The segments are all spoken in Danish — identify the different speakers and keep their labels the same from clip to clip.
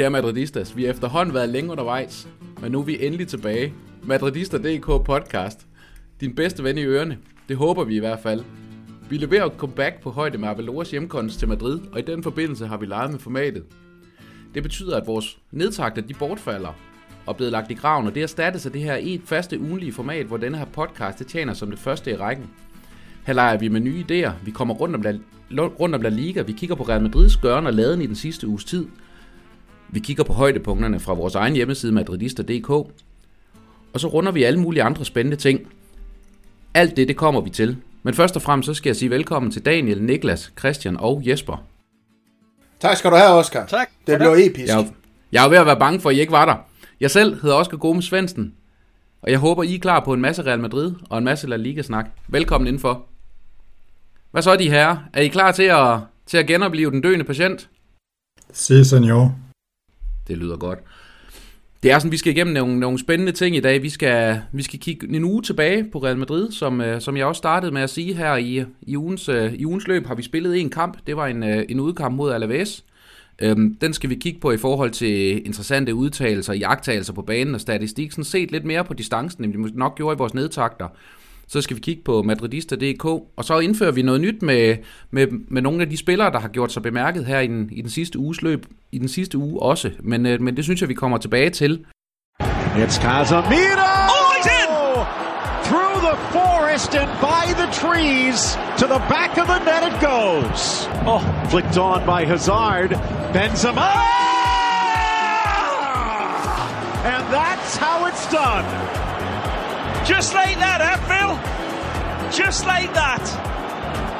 Speaker 1: Kære Madridistas, vi har efterhånden været længe undervejs, men nu er vi endelig tilbage. Madridister.dk podcast. Din bedste ven i ørene. Det håber vi i hvert fald. Vi leverer et comeback på højde med Aveloras hjemkomst til Madrid, og i den forbindelse har vi leget med formatet. Det betyder, at vores nedtagter de bortfalder og blevet lagt i graven, og det erstattes af det her et faste ugenlige format, hvor denne her podcast det tjener som det første i rækken. Her leger vi med nye idéer, vi kommer rundt om La, rundt om La Liga, vi kigger på Real Madrids gøren og laden i den sidste uges tid, vi kigger på højdepunkterne fra vores egen hjemmeside madridister.dk, og så runder vi alle mulige andre spændende ting. Alt det, det kommer vi til. Men først og fremmest så skal jeg sige velkommen til Daniel, Niklas, Christian og Jesper.
Speaker 2: Tak skal du have, Oscar.
Speaker 3: Tak.
Speaker 2: Det blev episk.
Speaker 1: Jeg, er- jeg er ved at være bange for, at I ikke var der. Jeg selv hedder Oscar Gomes Svendsen, og jeg håber, I er klar på en masse Real Madrid og en masse La Liga-snak. Velkommen indenfor. Hvad så, de herrer? Er I klar til at, til at genopleve den døende patient?
Speaker 4: Si, senor.
Speaker 1: Det lyder godt. Det er sådan, vi skal igennem nogle, nogle spændende ting i dag. Vi skal, vi skal kigge en uge tilbage på Real Madrid, som, øh, som jeg også startede med at sige her i, i, ugens, øh, i ugens løb, har vi spillet en kamp. Det var en, øh, en udkamp mod Alaves. Øhm, den skal vi kigge på i forhold til interessante udtalelser, jagttagelser på banen og statistik. Sådan set lidt mere på distancen, end vi nok gjorde i vores nedtakter. Så skal vi kigge på madridista.dk, og så indfører vi noget nyt med, med, med nogle af de spillere, der har gjort sig bemærket her i den, i den sidste uges løb, i den sidste uge også. Men, øh, men det synes jeg, vi kommer tilbage til.
Speaker 5: It's Casemiro! And by the trees to the back of the net it goes. Oh, flicked on by Hazard. Benzema! And that's how it's done.
Speaker 6: Just like that, eh, Phil? Just like that.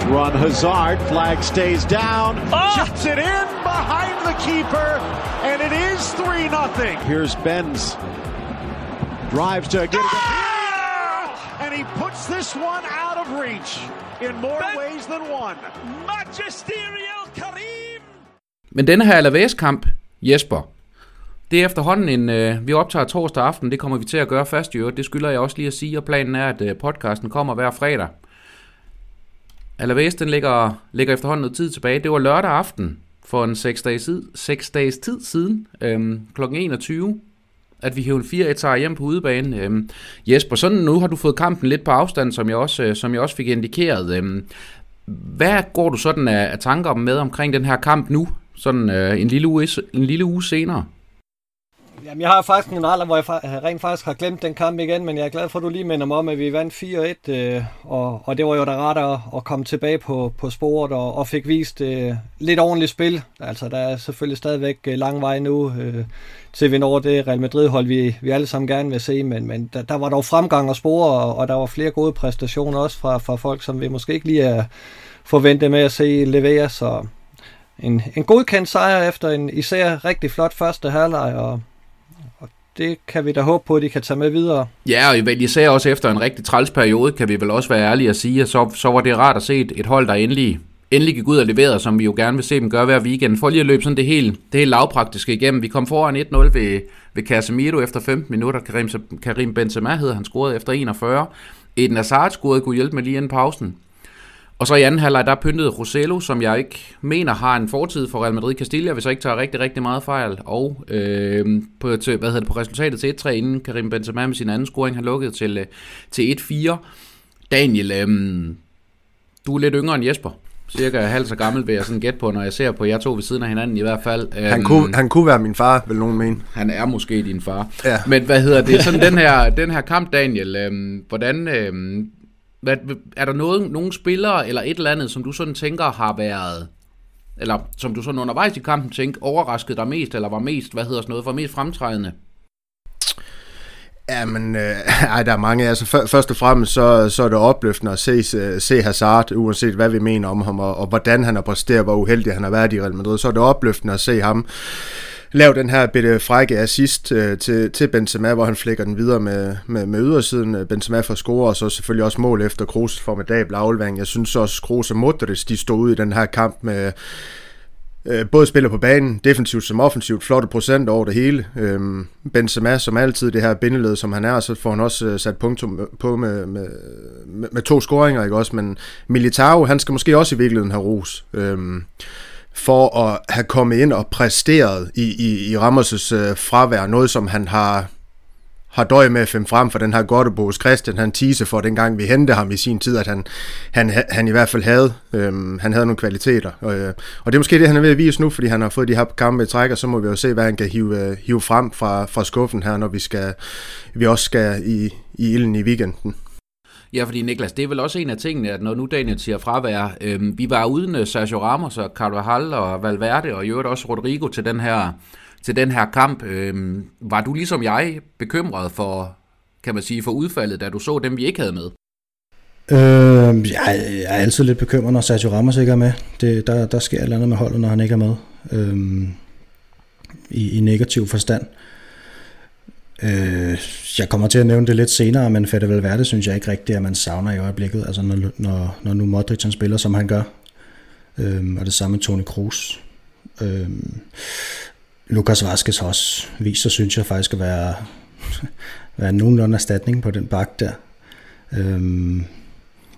Speaker 5: Run Hazard, flag stays down,
Speaker 6: Oh!
Speaker 5: chips it in behind the keeper, and it is 3 nothing. Here's Benz. Drives to get it.
Speaker 6: Ah!
Speaker 5: And he puts this one out of reach in more
Speaker 6: Ben-
Speaker 5: ways than one.
Speaker 6: Magisterial Karim!
Speaker 1: Men denne her Alaves-kamp, Jesper, det er efterhånden en... Øh, vi optager torsdag aften, det kommer vi til at gøre fast i øvrigt. Det skylder jeg også lige at sige, og planen er, at øh, podcasten kommer hver fredag. Alaves, den ligger, ligger efterhånden noget tid tilbage. Det var lørdag aften for en 6 dages, tid, 6 dages tid siden, øhm, kl. 21, at vi hævde 4 etager hjem på udebane. Øhm, Jesper, sådan nu har du fået kampen lidt på afstand, som jeg også, øh, som jeg også fik indikeret. Øhm, hvad går du sådan af, af tanker med omkring den her kamp nu, sådan øh, en, lille uge, en lille uge senere?
Speaker 3: Jamen, jeg har faktisk en alder, hvor jeg øh, rent faktisk har glemt den kamp igen, men jeg er glad for, at du lige minder mig om, at vi vandt 4-1, øh, og, og det var jo da rart at, at komme tilbage på, på sporet og, og fik vist øh, lidt ordentligt spil. Altså, der er selvfølgelig stadigvæk øh, lang vej nu, øh, til vi når det Real Madrid-hold, vi, vi alle sammen gerne vil se, men, men der, der var dog fremgang og spore, og, og der var flere gode præstationer også fra, fra folk, som vi måske ikke lige er forventet med at se levere, så en, en godkendt sejr efter en især rigtig flot første halvleg, og det kan vi da håbe på, at de kan tage med videre.
Speaker 1: Ja, og vel især også efter en rigtig træls periode, kan vi vel også være ærlige at sige, at så, så var det rart at se et, et hold, der endelig, endelig gik ud og leverede, som vi jo gerne vil se dem gøre hver weekend. For lige at løbe sådan det helt, det helt lavpraktiske igennem. Vi kom foran 1-0 ved, ved Casemiro efter 15 minutter. Karim, Karim Benzema hed han scorede efter 41. Eden Hazard scorede, kunne hjælpe med lige inden pausen. Og så i anden halvleg, der pyntede Rosello, som jeg ikke mener har en fortid for Real Madrid Castilla, hvis jeg ikke tager rigtig, rigtig meget fejl. Og øh, på, til, hvad hedder det, på resultatet til 1-3, inden Karim Benzema med sin anden scoring har lukket til, øh, til 1-4. Daniel, øh, du er lidt yngre end Jesper. Cirka halv så gammel vil jeg sådan gætte på, når jeg ser på jer to ved siden af hinanden i hvert fald.
Speaker 2: Han,
Speaker 1: Øhm,
Speaker 2: kunne, han kunne være min far, vil nogen mene.
Speaker 1: han er måske din far.
Speaker 2: Ja.
Speaker 1: Men hvad hedder det? Sådan den her, den her kamp, Daniel. Øhm, hvordan, øhm, hvad, er der noget, nogle spillere eller et eller andet, som du sådan tænker har været, eller som du sådan undervejs i kampen tænkte, overraskede dig mest, eller var mest, hvad hedder sådan noget, var mest fremtrædende?
Speaker 2: Jamen, øh, ej, der er mange. Altså, først og fremmest, så, så er det opløftende at se, øh, se Hazard, uanset hvad vi mener om ham, og, og hvordan han har præsteret, hvor uheldig han har været i Real Madrid. Så er det opløftende at se ham lave den her bitte frække assist øh, til, til Benzema, hvor han flækker den videre med, med, med ydersiden. Øh, Benzema får score, og så selvfølgelig også mål efter Kroos formidabel aflevering. Jeg synes også, Kroos og Modric, de stod ud i den her kamp med øh, både spiller på banen, defensivt som offensivt, flotte procent over det hele. Øhm, Benzema som altid det her bindeled, som han er, så får han også øh, sat punktum på med, med, med, med to scoringer, ikke også? Men Militao, han skal måske også i virkeligheden have ros. Øhm, for at have kommet ind og præsteret i, i, i Ramos' øh, fravær, noget som han har har døj med at finde frem for den her Gottebos Christian, han tise for dengang vi hentede ham i sin tid, at han, han, han i hvert fald havde, øhm, han havde nogle kvaliteter. Og, øh, og det er måske det, han er ved at vise nu, fordi han har fået de her kampe i træk, og så må vi jo se, hvad han kan hive, øh, hive frem fra, fra skuffen her, når vi, skal, vi også skal i, i ilden i weekenden.
Speaker 1: Ja, fordi Niklas, det er vel også en af tingene, at når nu Daniel siger fravær, øh, vi var uden øh, Sergio Ramos og Carvajal og Valverde, og i øvrigt også Rodrigo til den her til den her kamp. Øh, var du ligesom jeg bekymret for, kan man sige, for udfaldet, da du så dem, vi ikke havde med?
Speaker 7: Øh, jeg, jeg er altid lidt bekymret, når Sergio Ramos ikke er med. Det, der, der sker et eller andet med holdet, når han ikke er med. Øh, i, I negativ forstand. Øh, jeg kommer til at nævne det lidt senere, men Fede Valverde synes jeg ikke rigtigt, at man savner i øjeblikket. Altså når, når, når nu Modric han spiller, som han gør. Øh, og det samme med Toni Kroos. Øh, Lukas Vaskes har også vist sig, synes jeg faktisk, at være, være nogenlunde erstatning på den bak der. Øhm,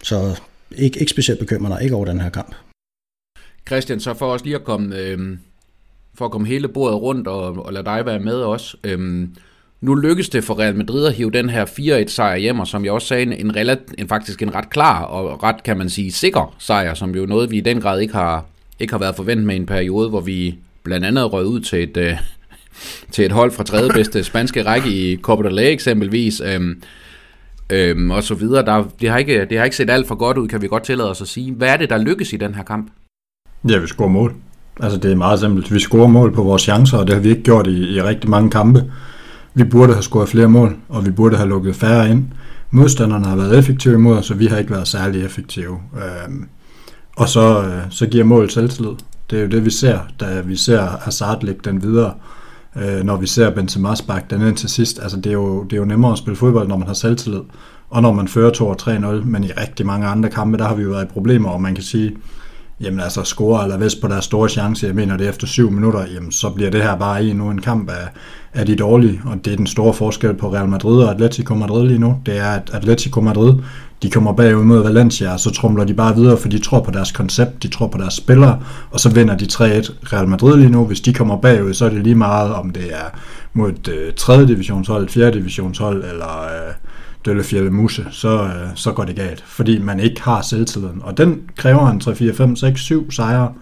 Speaker 7: så ikke, ikke specielt bekymrende, ikke over den her kamp.
Speaker 1: Christian, så for os lige at komme, øhm, for at komme hele bordet rundt og, og lade dig være med også. Øhm, nu lykkes det for Real Madrid at hive den her 4-1 sejr hjem, og som jeg også sagde, en, en, en faktisk en ret klar og ret, kan man sige, sikker sejr, som jo noget, vi i den grad ikke har, ikke har været forventet med en periode, hvor vi blandt andet røg ud til et, øh, til et hold fra tredje bedste spanske række i Copa del Rey eksempelvis, øhm, øhm, og så videre. Der, det, har ikke, det har ikke set alt for godt ud, kan vi godt tillade os at sige. Hvad er det, der lykkes i den her kamp?
Speaker 4: Ja, vi scorer mål. Altså det er meget simpelt. Vi scorer mål på vores chancer, og det har vi ikke gjort i, i rigtig mange kampe. Vi burde have scoret flere mål, og vi burde have lukket færre ind. Modstanderne har været effektive imod os, så vi har ikke været særlig effektive. Øhm, og så, øh, så giver mål selvtillid. Det er jo det, vi ser, da vi ser Hazard lægge den videre, øh, når vi ser Benzema sparke den ind til sidst. Altså, det er, jo, det er jo nemmere at spille fodbold, når man har selvtillid, og når man fører 2-3-0, men i rigtig mange andre kampe, der har vi jo været i problemer, og man kan sige, jamen altså score eller vest på deres store chance, jeg mener det efter syv minutter, jamen så bliver det her bare i nu en kamp af, er de dårlige, og det er den store forskel på Real Madrid og Atletico Madrid lige nu, det er, at Atletico Madrid, de kommer bagud mod Valencia, og så trumler de bare videre, for de tror på deres koncept, de tror på deres spillere, og så vinder de 3-1 Real Madrid lige nu. Hvis de kommer bagud, så er det lige meget, om det er mod et øh, 3. divisionshold, et 4. divisionshold, eller øh, Døllefjælde Muse, så, øh, så går det galt, fordi man ikke har selvtilliden. Og den kræver en 3, 4, 5, 6, 7 sejre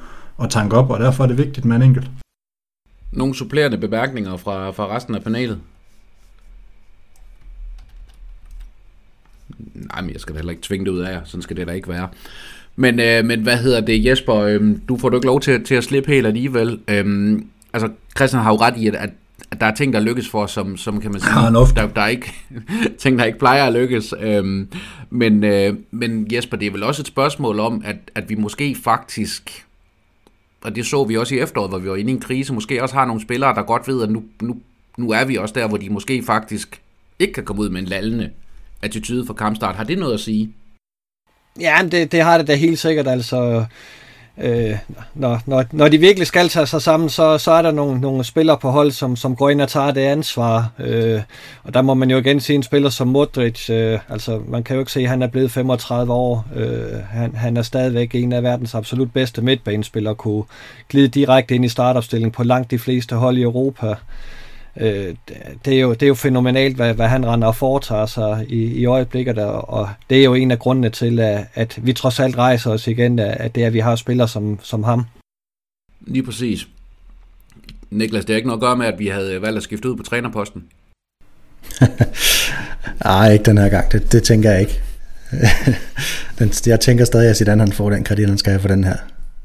Speaker 4: at tanke op, og derfor er det vigtigt med en enkelt.
Speaker 1: Nogle supplerende bemærkninger fra, fra resten af panelet? Nej, men jeg skal da heller ikke tvinge det ud af jer. Sådan skal det da ikke være. Men, øh, men hvad hedder det, Jesper? Øh, du får du ikke lov til, til at slippe helt alligevel. Øh, altså, Christian har jo ret i, at, at der er ting, der lykkes for os, som, som kan man sige,
Speaker 4: ja,
Speaker 1: der, der er ikke ting, der ikke plejer at lykkes. Øhm, men, øh, men Jesper, det er vel også et spørgsmål om, at, at vi måske faktisk, og det så vi også i efteråret, hvor vi var inde i en krise, måske også har nogle spillere, der godt ved, at nu, nu, nu er vi også der, hvor de måske faktisk ikke kan komme ud med en lallende attitude for kampstart. Har det noget at sige?
Speaker 3: Ja, det, det har det da helt sikkert. Altså, øh, når, når, når de virkelig skal tage sig sammen, så, så er der nogle, nogle spillere på hold, som, som går ind og tager det ansvar. Øh, og der må man jo igen se en spiller som Modric. Øh, altså, man kan jo ikke se, at han er blevet 35 år. Øh, han, han er stadigvæk en af verdens absolut bedste midtbanespillere, kunne glide direkte ind i startopstillingen på langt de fleste hold i Europa. Øh, det, er jo, det er jo fænomenalt, hvad, hvad han render og foretager sig i, i øjeblikket, og det er jo en af grundene til, at, at vi trods alt rejser os igen, at det er, at vi har spillere som, som ham.
Speaker 1: Lige præcis. Niklas, det er ikke noget at gøre med, at vi havde valgt at skifte ud på trænerposten?
Speaker 7: Nej, ikke den her gang. Det, det tænker jeg ikke. jeg tænker stadig, at Zidane han får den kredit, han skal have for den her.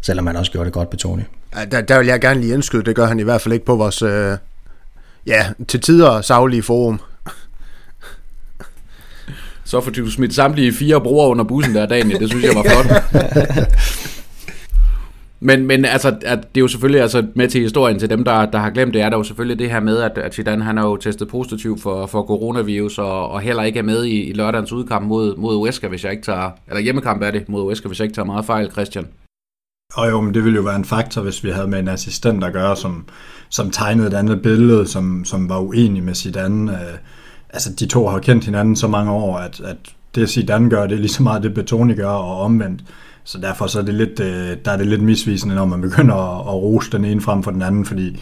Speaker 7: Selvom han også gjorde det godt på Tony.
Speaker 2: Ja, der, der vil jeg gerne lige indskyde, det gør han i hvert fald ikke på vores, øh, ja, til tider savlige forum.
Speaker 1: Så får du smidt samtlige fire brugere under bussen der dagen, det synes jeg var flot. Men, men altså, at det er jo selvfølgelig altså, med til historien til dem, der, der har glemt det, er der jo selvfølgelig det her med, at, at Zidane han er jo testet positiv for, for coronavirus, og, og heller ikke er med i, i lørdagens udkamp mod, mod Uesca, hvis jeg ikke tager, eller hjemmekamp er det mod Uesca, hvis jeg ikke tager meget fejl, Christian.
Speaker 4: Og jo, men det ville jo være en faktor, hvis vi havde med en assistent at gøre, som, som tegnede et andet billede, som, som var uenig med Zidane. Øh, altså, de to har kendt hinanden så mange år, at, at det Zidane gør, det er lige så meget det Betoni gør, og omvendt. Så derfor så er det lidt, øh, der er det lidt misvisende, når man begynder at, at rose den ene frem for den anden, fordi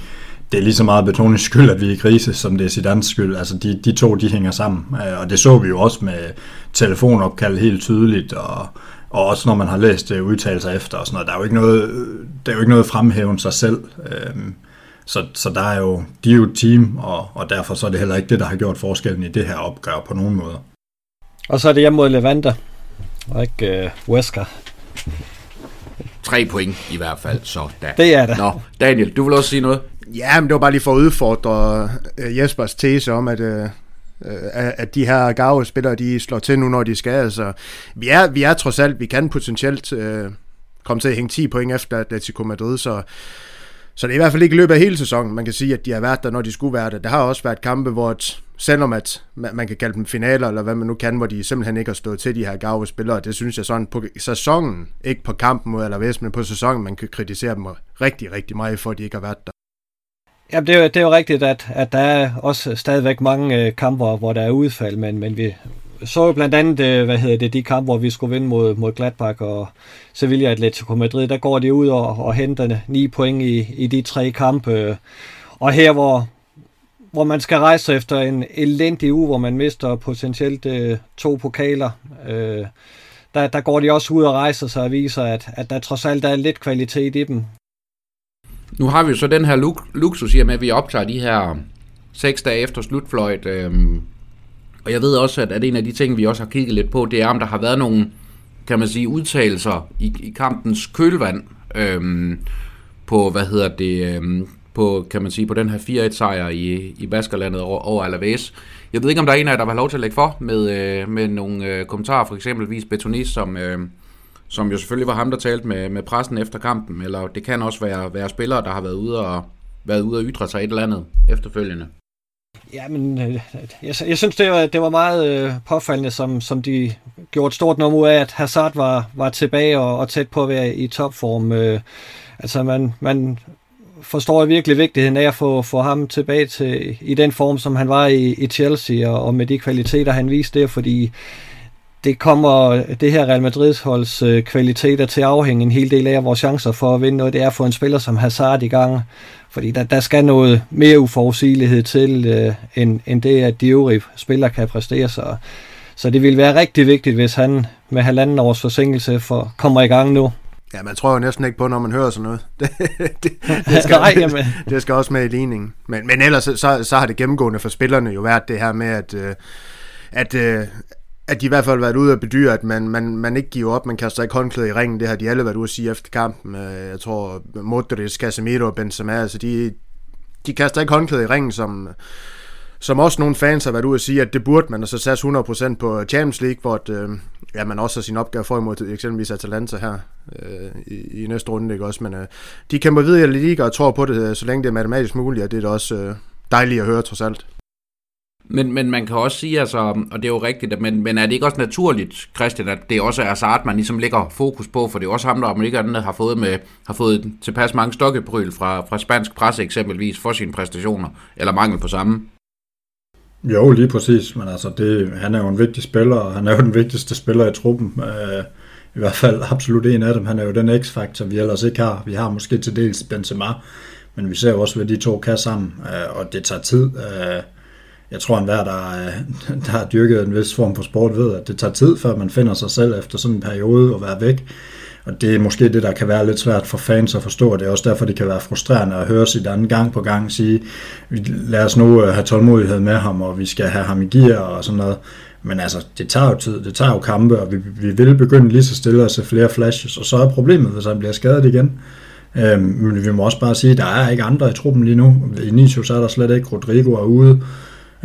Speaker 4: det er lige så meget Betonis skyld, at vi er i krise, som det er Zidanes skyld. Altså de, de to, de hænger sammen. Øh, og det så vi jo også med telefonopkald helt tydeligt, og, og også når man har læst øh, udtalelser efter og sådan noget. Der er jo ikke noget, der er jo ikke noget fremhæven sig selv. Øhm, så, så der er jo, de er jo et team, og, og derfor så er det heller ikke det, der har gjort forskellen i det her opgør på nogen måder.
Speaker 3: Og så er det hjemme mod Levante, og ikke uh, Wesker.
Speaker 1: Tre point i hvert fald, så da.
Speaker 3: Det er det.
Speaker 1: Nå, Daniel, du vil også sige noget?
Speaker 2: Ja, men det var bare lige for at udfordre uh, Jespers tese om, at, uh, Øh, at de her gave spillere, de slår til nu, når de skal. Altså, vi, er, vi er trods alt, vi kan potentielt øh, komme til at hænge 10 point efter Atletico Madrid, så så det er i hvert fald ikke i løbet af hele sæsonen, man kan sige, at de har været der, når de skulle være der. Der har også været kampe, hvor et, selvom at man kan kalde dem finaler, eller hvad man nu kan, hvor de simpelthen ikke har stået til de her gave spillere, det synes jeg sådan på sæsonen, ikke på kampen mod Alaves, men på sæsonen, man kan kritisere dem rigtig, rigtig meget for, at de ikke har været der.
Speaker 3: Ja, det er, jo, det er jo rigtigt, at, at der er også stadigvæk mange øh, kamper, hvor der er udfald, men, men vi så jo blandt andet, øh, hvad hedder det, de kampe, hvor vi skulle vinde mod, mod Gladbach og Sevilla Atletico Madrid, der går de ud og, og henter ni point i, i de tre kampe. Og her, hvor, hvor man skal rejse efter en elendig uge, hvor man mister potentielt øh, to pokaler, øh, der, der går de også ud og rejser sig og viser, at, at der trods alt er lidt kvalitet i dem.
Speaker 1: Nu har vi jo så den her luk- luksus i at vi optager de her seks dage efter slutfløjt. Øhm, og jeg ved også, at, at en af de ting, vi også har kigget lidt på, det er, om der har været nogle, kan man sige, udtalelser i, i kampens kølvand øhm, på, hvad hedder det, øhm, på, kan man sige, på den her 4-1-sejr i, i Baskerlandet over, over Alaves. Jeg ved ikke, om der er en af jer, der var lov til at lægge for med, øh, med nogle øh, kommentarer, for eksempelvis Betonis, som, øh, som jo selvfølgelig var ham, der talte med, med pressen efter kampen, eller det kan også være, være spillere, der har været ude og, været ude og ytre sig et eller andet efterfølgende.
Speaker 3: Ja, men øh, jeg, jeg synes, det var, det var meget øh, påfaldende, som, som de gjorde et stort nummer af, at Hazard var, var tilbage og, og tæt på at være i topform. Øh, altså, man, man forstår virkelig vigtigheden af at få, få ham tilbage til, i den form, som han var i, i Chelsea, og, og med de kvaliteter, han viste der, fordi det kommer det her Real Madrids holds øh, kvaliteter til at afhænge en hel del af vores chancer for at vinde noget. Det er at få en spiller som Hazard i gang, fordi der, der skal noget mere uforudsigelighed til, øh, end, end det, at de øvrige spillere kan præstere. Så, så det vil være rigtig vigtigt, hvis han med halvanden års forsinkelse for, kommer i gang nu.
Speaker 2: Ja, man tror jo næsten ikke på, når man hører sådan noget. det, det, det, skal, Nej, det, det skal også med i ligningen. Men, men ellers så, så har det gennemgående for spillerne jo været det her med, at, øh, at, øh, at de i hvert fald har været ude og bedyre, at man, man, man ikke giver op, man kaster ikke håndklæde i ringen, det har de alle været ude at sige efter kampen. Øh, jeg tror, Modric, Casemiro og Benzema, altså de, de kaster ikke håndklæde i ringen, som, som også nogle fans har været ude at sige, at det burde man, og så sats 100% på Champions League, hvor at, øh, ja, man også har sin opgave for imod eksempelvis Atalanta her øh, i, i næste runde, ikke også, men øh, de kæmper videre i Liga og tror på det, øh, så længe det er matematisk muligt, og det er da også øh, dejligt at høre trods alt.
Speaker 1: Men, men man kan også sige, altså, og det er jo rigtigt, men, men er det ikke også naturligt, Christian, at det også er Hazard, man ligesom lægger fokus på, for det er også ham, der om ikke andet har fået, med, har fået tilpas mange stokkebryl fra, fra spansk presse eksempelvis for sine præstationer, eller mangel på samme?
Speaker 4: Jo, lige præcis, men altså, det, han er jo en vigtig spiller, og han er jo den vigtigste spiller i truppen. Øh, I hvert fald absolut en af dem. Han er jo den x-faktor, vi ellers ikke har. Vi har måske til dels Benzema, men vi ser jo også, hvad de to kan sammen, øh, og det tager tid. Øh, jeg tror, at hver, der, øh, der har dyrket en vis form for sport, ved, at det tager tid, før man finder sig selv efter sådan en periode og være væk. Og det er måske det, der kan være lidt svært for fans at forstå. Det er også derfor, det kan være frustrerende at høre sit anden gang på gang sige, lad os nu øh, have tålmodighed med ham, og vi skal have ham i gear og sådan noget. Men altså, det tager jo tid, det tager jo kampe, og vi, vi vil begynde lige så stille at se flere flashes, og så er problemet, hvis han bliver skadet igen. Øhm, men vi må også bare sige, at der er ikke andre i truppen lige nu. Vinicius er der slet ikke, Rodrigo er ude,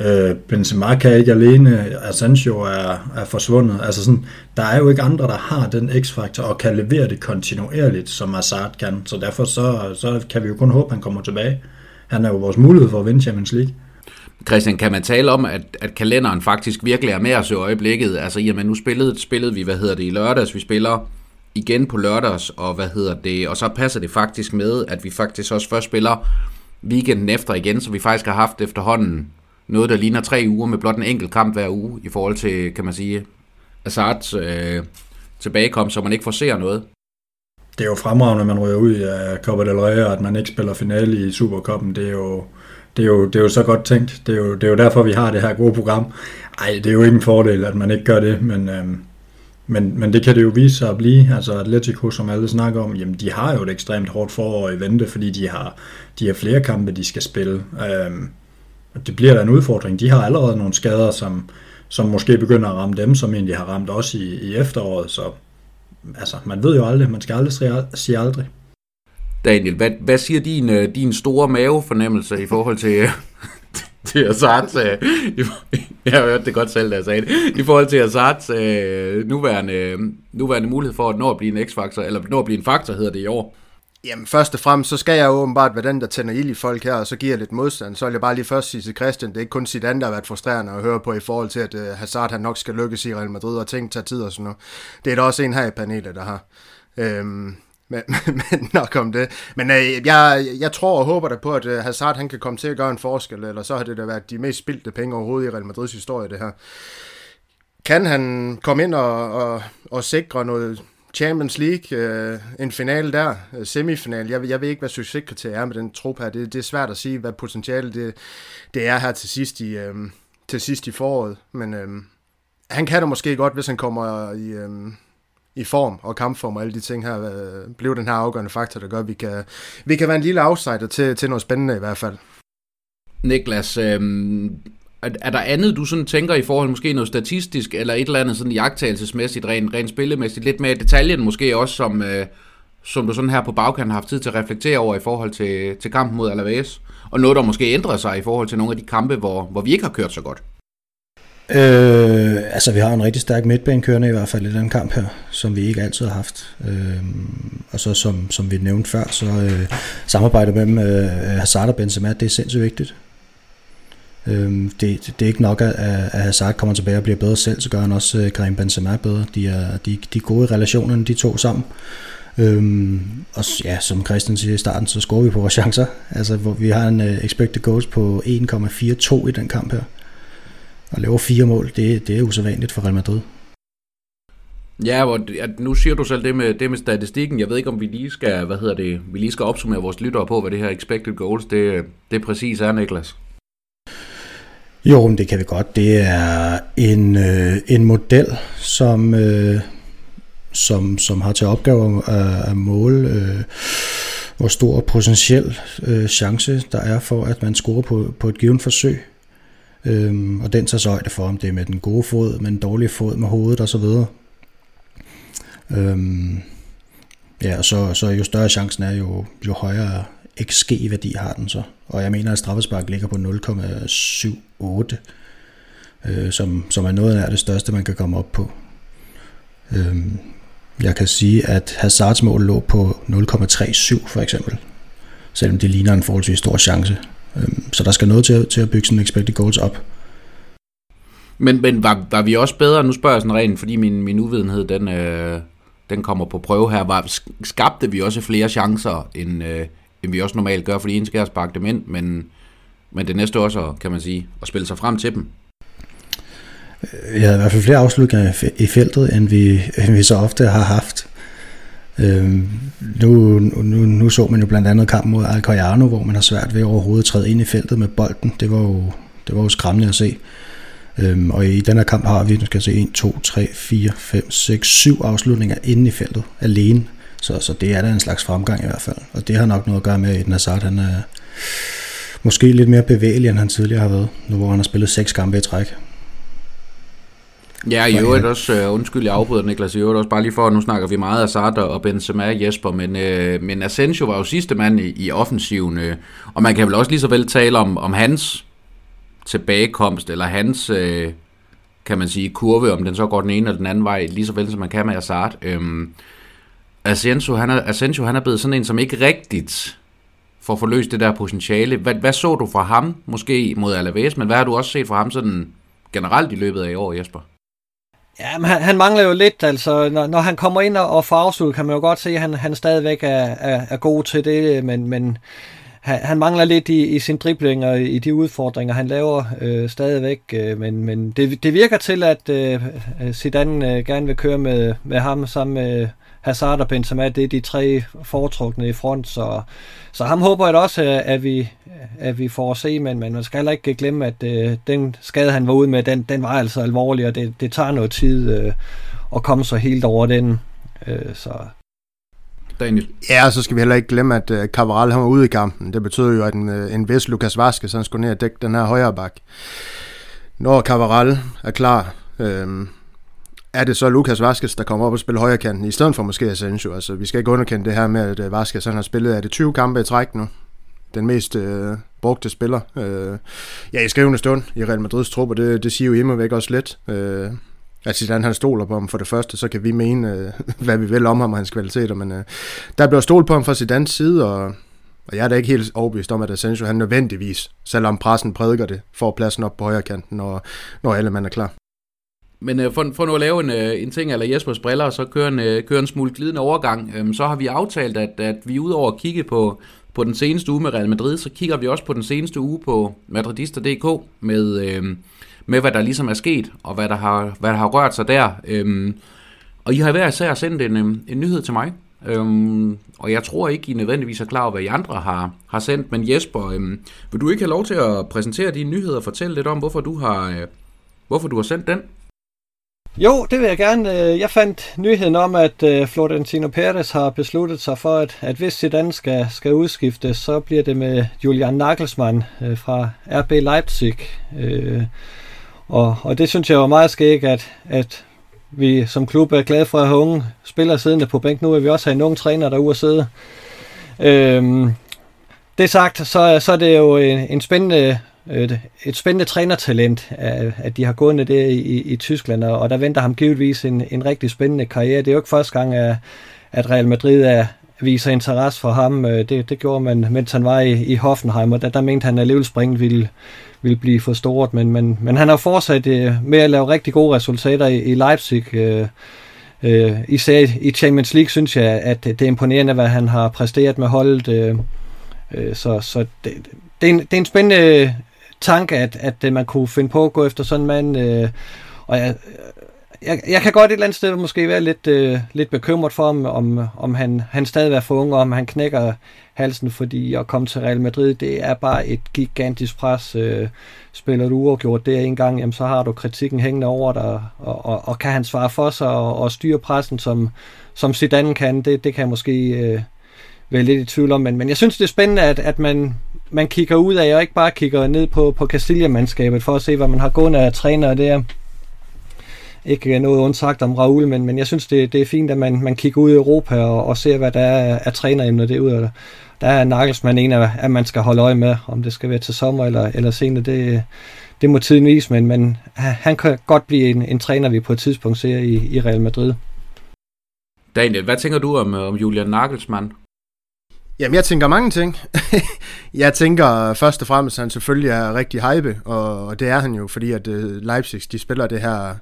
Speaker 4: Øh, Benzema kan ikke alene, Asensio er, er forsvundet. Altså sådan, der er jo ikke andre, der har den x-faktor og kan levere det kontinuerligt, som Hazard kan. Så derfor så, så kan vi jo kun håbe, at han kommer tilbage. Han er jo vores mulighed for at vinde Champions League.
Speaker 1: Christian, kan man tale om, at, at kalenderen faktisk virkelig er med os i øjeblikket? Altså, jamen, nu spillede, spillede vi, hvad hedder det, i lørdags, vi spiller igen på lørdags, og hvad hedder det, og så passer det faktisk med, at vi faktisk også først spiller weekenden efter igen, så vi faktisk har haft efterhånden noget, der ligner tre uger med blot en enkelt kamp hver uge, i forhold til, kan man sige, Azards øh, tilbagekomst, så man ikke forser noget.
Speaker 4: Det er jo fremragende, at man ryger ud af Copa del Rey, og at man ikke spiller finale i Supercoppen. Det er jo, det er jo, det er jo så godt tænkt. Det er, jo, det er jo derfor, vi har det her gode program. Ej, det er jo ikke en fordel, at man ikke gør det, men, øhm, men, men det kan det jo vise sig at blive. Altså Atletico, som alle snakker om, jamen de har jo et ekstremt hårdt forår i vente, fordi de har, de har flere kampe, de skal spille. Øhm, det bliver da en udfordring. De har allerede nogle skader, som, som måske begynder at ramme dem, som egentlig har ramt os i, i efteråret, så altså, man ved jo aldrig, man skal aldrig sige aldrig.
Speaker 1: Daniel, hvad, hvad siger din, øh, din store mavefornemmelse i forhold til, øh, til Azards, øh, jeg har hørt det godt selv, da jeg sagde det, i forhold til Azards øh, nuværende, nuværende mulighed for at nå at blive en x-faktor, eller nå at blive en faktor, hedder det i år?
Speaker 2: Jamen først og fremmest, så skal jeg åbenbart være den, der tænder ild i folk her, og så giver jeg lidt modstand. Så vil jeg bare lige først sige til Christian, det er ikke kun sit andet, der har været frustrerende at høre på i forhold til, at uh, Hazard han nok skal lykkes i Real Madrid, og ting tager tid og sådan noget. Det er der også en her i panelet, der har. Øhm, men, men nok om det. Men øh, jeg, jeg tror og håber da på, at øh, Hazard han kan komme til at gøre en forskel, eller så har det da været de mest spildte penge overhovedet i Real Madrids historie, det her. Kan han komme ind og, og, og sikre noget Champions League, øh, en finale der, øh, semifinal. Jeg, jeg ved ikke, hvad succeskriteriet er med den trup her. Det, det er svært at sige, hvad potentiale det, det er her til sidst i, øh, til sidst i foråret. Men øh, han kan det måske godt, hvis han kommer i, øh, i form og kampform og alle de ting her, øh, bliver den her afgørende faktor, der gør, at vi kan, vi kan være en lille outsider til, til noget spændende i hvert fald.
Speaker 1: Niklas, øh, er, er der andet, du sådan tænker i forhold måske noget statistisk, eller et eller andet sådan jagttagelsesmæssigt, rent, rent spillemæssigt, lidt mere i detaljen måske også, som, øh, som du sådan her på bagkanten har haft tid til at reflektere over i forhold til, til kampen mod Alaves? Og noget, der måske ændrer sig i forhold til nogle af de kampe, hvor, hvor vi ikke har kørt så godt?
Speaker 7: Øh, altså vi har en rigtig stærk midtbane kørende i hvert fald i den kamp her, som vi ikke altid har haft. Øh, og så som, som vi nævnte før, så øh, samarbejdet mellem øh, Hazard og Benzema, det er sindssygt vigtigt. Øhm, det, det er ikke nok, at, at Hazard kommer tilbage og bliver bedre selv, så gør han også øh, Karim Benzema bedre. De er, de, de er gode i relationerne, de to sammen. Øhm, og ja, som Christian siger i starten, så scorer vi på vores chancer. Altså, hvor vi har en uh, expected goals på 1,42 i den kamp her. Og laver fire mål, det, det er usædvanligt for Real Madrid.
Speaker 1: Ja, hvor, nu siger du selv det med, det med statistikken. Jeg ved ikke, om vi lige skal, hvad hedder det, vi lige skal opsummere vores lyttere på, hvad det her expected goals, det, det præcis er, Niklas.
Speaker 7: Jo, men det kan vi godt. Det er en, øh, en model, som, øh, som, som har til opgave at, øh, at måle, øh, hvor stor potentiel øh, chance der er for, at man scorer på, på et givet forsøg. Øhm, og den tager så højde for, om det er med den gode fod, med den dårlige fod, med hovedet osv. Øhm, ja, og så, så jo større chancen er, jo, jo højere XG-værdi har den så. Og jeg mener, at straffespark ligger på 0,78, øh, som, som er noget af det største, man kan komme op på. Øh, jeg kan sige, at Hazards mål lå på 0,37 for eksempel, selvom det ligner en forholdsvis stor chance. Øh, så der skal noget til, til at bygge sådan en expected goals op.
Speaker 1: Men, men var, var vi også bedre, nu spørger jeg sådan rent, fordi min, min uvidenhed, den, øh, den kommer på prøve her, var, skabte vi også flere chancer, end, øh, end vi også normalt gør, fordi en skal sparke dem ind, men, men det næste også, kan man sige, at spille sig frem til dem.
Speaker 7: Jeg havde i hvert fald flere afslutninger i feltet, end vi, end vi så ofte har haft. Øhm, nu, nu, nu så man jo blandt andet kampen mod Alcoyano, hvor man har svært ved overhovedet at træde ind i feltet med bolden. Det var jo, det var jo skræmmende at se. Øhm, og i den her kamp har vi, nu skal jeg se, 1, 2, 3, 4, 5, 6, 7 afslutninger inde i feltet alene. Så, så det er da en slags fremgang i hvert fald. Og det har nok noget at gøre med, at Eden Hazard han er måske lidt mere bevægelig, end han tidligere har været, nu hvor han har spillet seks kampe i træk.
Speaker 1: Ja, i øvrigt også, uh, undskyld jeg afbryder Niklas, i øvrigt også bare lige for, nu snakker vi meget af Sartre og Benzema Jesper, men, uh, men Asensio var jo sidste mand i, i offensiven, uh, og man kan vel også lige så vel tale om, om hans tilbagekomst, eller hans, uh, kan man sige, kurve, om den så går den ene eller den anden vej, lige så vel som man kan med Hazard. Uh, Asensio, han er, Asensio, han er blevet sådan en, som ikke rigtigt får forløst det der potentiale. Hvad, hvad så du fra ham, måske mod Alaves, men hvad har du også set fra ham sådan generelt i løbet af i år, Jesper?
Speaker 3: Ja, men han, han mangler jo lidt, altså når, når han kommer ind og, og får afslut, kan man jo godt se, at han, han stadigvæk er, er, er god til det, men, men han, han mangler lidt i, i sin dribling og i de udfordringer, han laver øh, stadigvæk, øh, men, men det, det virker til, at øh, Zidane øh, gerne vil køre med, med ham sammen med Hazard og Benzema, det er de tre foretrukne i front, så, så ham håber jeg da også, at vi, at vi får at se, men, men man skal heller ikke glemme, at øh, den skade, han var ude med, den, den var altså alvorlig, og det, det tager noget tid øh, at komme så helt over den. Øh, så
Speaker 1: Daniel.
Speaker 2: Ja, så skal vi heller ikke glemme, at uh, Cavaral han var ude i kampen. Det betyder jo, at en, uh, en vis Lukas Vaskes, han skulle ned og dække den her højre bak. Når Cavaral er klar, øh, er det så Lukas Vaskes, der kommer op og spiller højre kanten, i stedet for måske Asensio. Altså, vi skal ikke underkende det her med, at øh, Vaskes han har spillet, er det 20 kampe i træk nu? Den mest øh, brugte spiller. Øh, ja, i skrivende stund i Real Madrids trup, og det, det siger jo hjemme væk også lidt. Øh, at Zidane han stoler på ham for det første, så kan vi mene, øh, hvad vi vil om ham og hans kvaliteter, men øh, der bliver stolt på ham fra Zidanes side, og, og jeg er da ikke helt overbevist om, at Asensio han nødvendigvis, selvom pressen prædiker det, får pladsen op på højre kanten, når, når alle mand er klar.
Speaker 1: Men øh, for, for nu at lave en, øh, en ting, eller Jespers briller, og så køre en, øh, køre en smule glidende overgang, øh, så har vi aftalt, at, at vi udover at kigge på, på den seneste uge med Real Madrid, så kigger vi også på den seneste uge på Madridista.dk med, øh, med hvad der ligesom er sket, og hvad der har, hvad der har rørt sig der. Øh, og I har hver især sendt en, øh, en nyhed til mig, Øhm, og jeg tror ikke, I nødvendigvis er klar over, hvad I andre har, har sendt, men Jesper, øhm, vil du ikke have lov til at præsentere dine nyheder og fortælle lidt om, hvorfor du har, øh, hvorfor du har sendt den?
Speaker 3: Jo, det vil jeg gerne. Øh, jeg fandt nyheden om, at øh, Florentino Perez har besluttet sig for, at, at hvis Zidane skal, skal udskiftes, så bliver det med Julian Nagelsmann øh, fra RB Leipzig. Og, og det synes jeg var meget skægt, at, at vi som klub er glade for at have unge spillere siddende på bænk. Nu vil vi også have en ung træner derude at sidde. Øhm, det sagt, så, så er det jo en, en spændende Øh, et, et spændende trænertalent, at de har gået ned det i, i Tyskland, og der venter ham givetvis en, en rigtig spændende karriere. Det er jo ikke første gang, at, Real Madrid er, viser interesse for ham. Øh, det, det gjorde man, mens han var i, i Hoffenheim, og der, der mente han, at livsspringen ville, ville blive for stort, men, men, men han har fortsat øh, med at lave rigtig gode resultater i, i Leipzig. Øh, øh, især i Champions League synes jeg, at det er imponerende, hvad han har præsteret med holdet. Øh, så så det, det, er en, det er en spændende tanke, at, at øh, man kunne finde på at gå efter sådan en mand. Øh, og jeg, jeg, jeg kan godt et eller andet sted måske være lidt, øh, lidt bekymret for om, om, om han, han stadig er for ung, og om han knækker halsen, fordi at komme til Real Madrid, det er bare et gigantisk pres. Øh, spiller du uafgjort det en gang, jamen, så har du kritikken hængende over dig, og, og, og kan han svare for sig og, og styre pressen, som, som Zidane kan, det, det kan jeg måske øh, være lidt i tvivl om, men, men jeg synes, det er spændende, at, at man, man kigger ud af, og ikke bare kigger ned på, på Castilla-mandskabet, for at se, hvad man har gående af træner der. Ikke noget undsagt om Raul, men, men jeg synes, det, det er fint, at man, man kigger ud i Europa og, og ser, hvad der er af træneremner derude. Der er Nagelsmann en af, at man skal holde øje med, om det skal være til sommer eller, eller senere. Det, det må tiden vise, men, men han kan godt blive en, en træner, vi på et tidspunkt ser i, i Real Madrid.
Speaker 1: Daniel, hvad tænker du om, om Julian Nagelsmann?
Speaker 2: Jamen, jeg tænker mange ting. jeg tænker øh, først og fremmest, at han selvfølgelig er rigtig hype, og, og det er han jo, fordi at uh, Leipzig, de spiller det her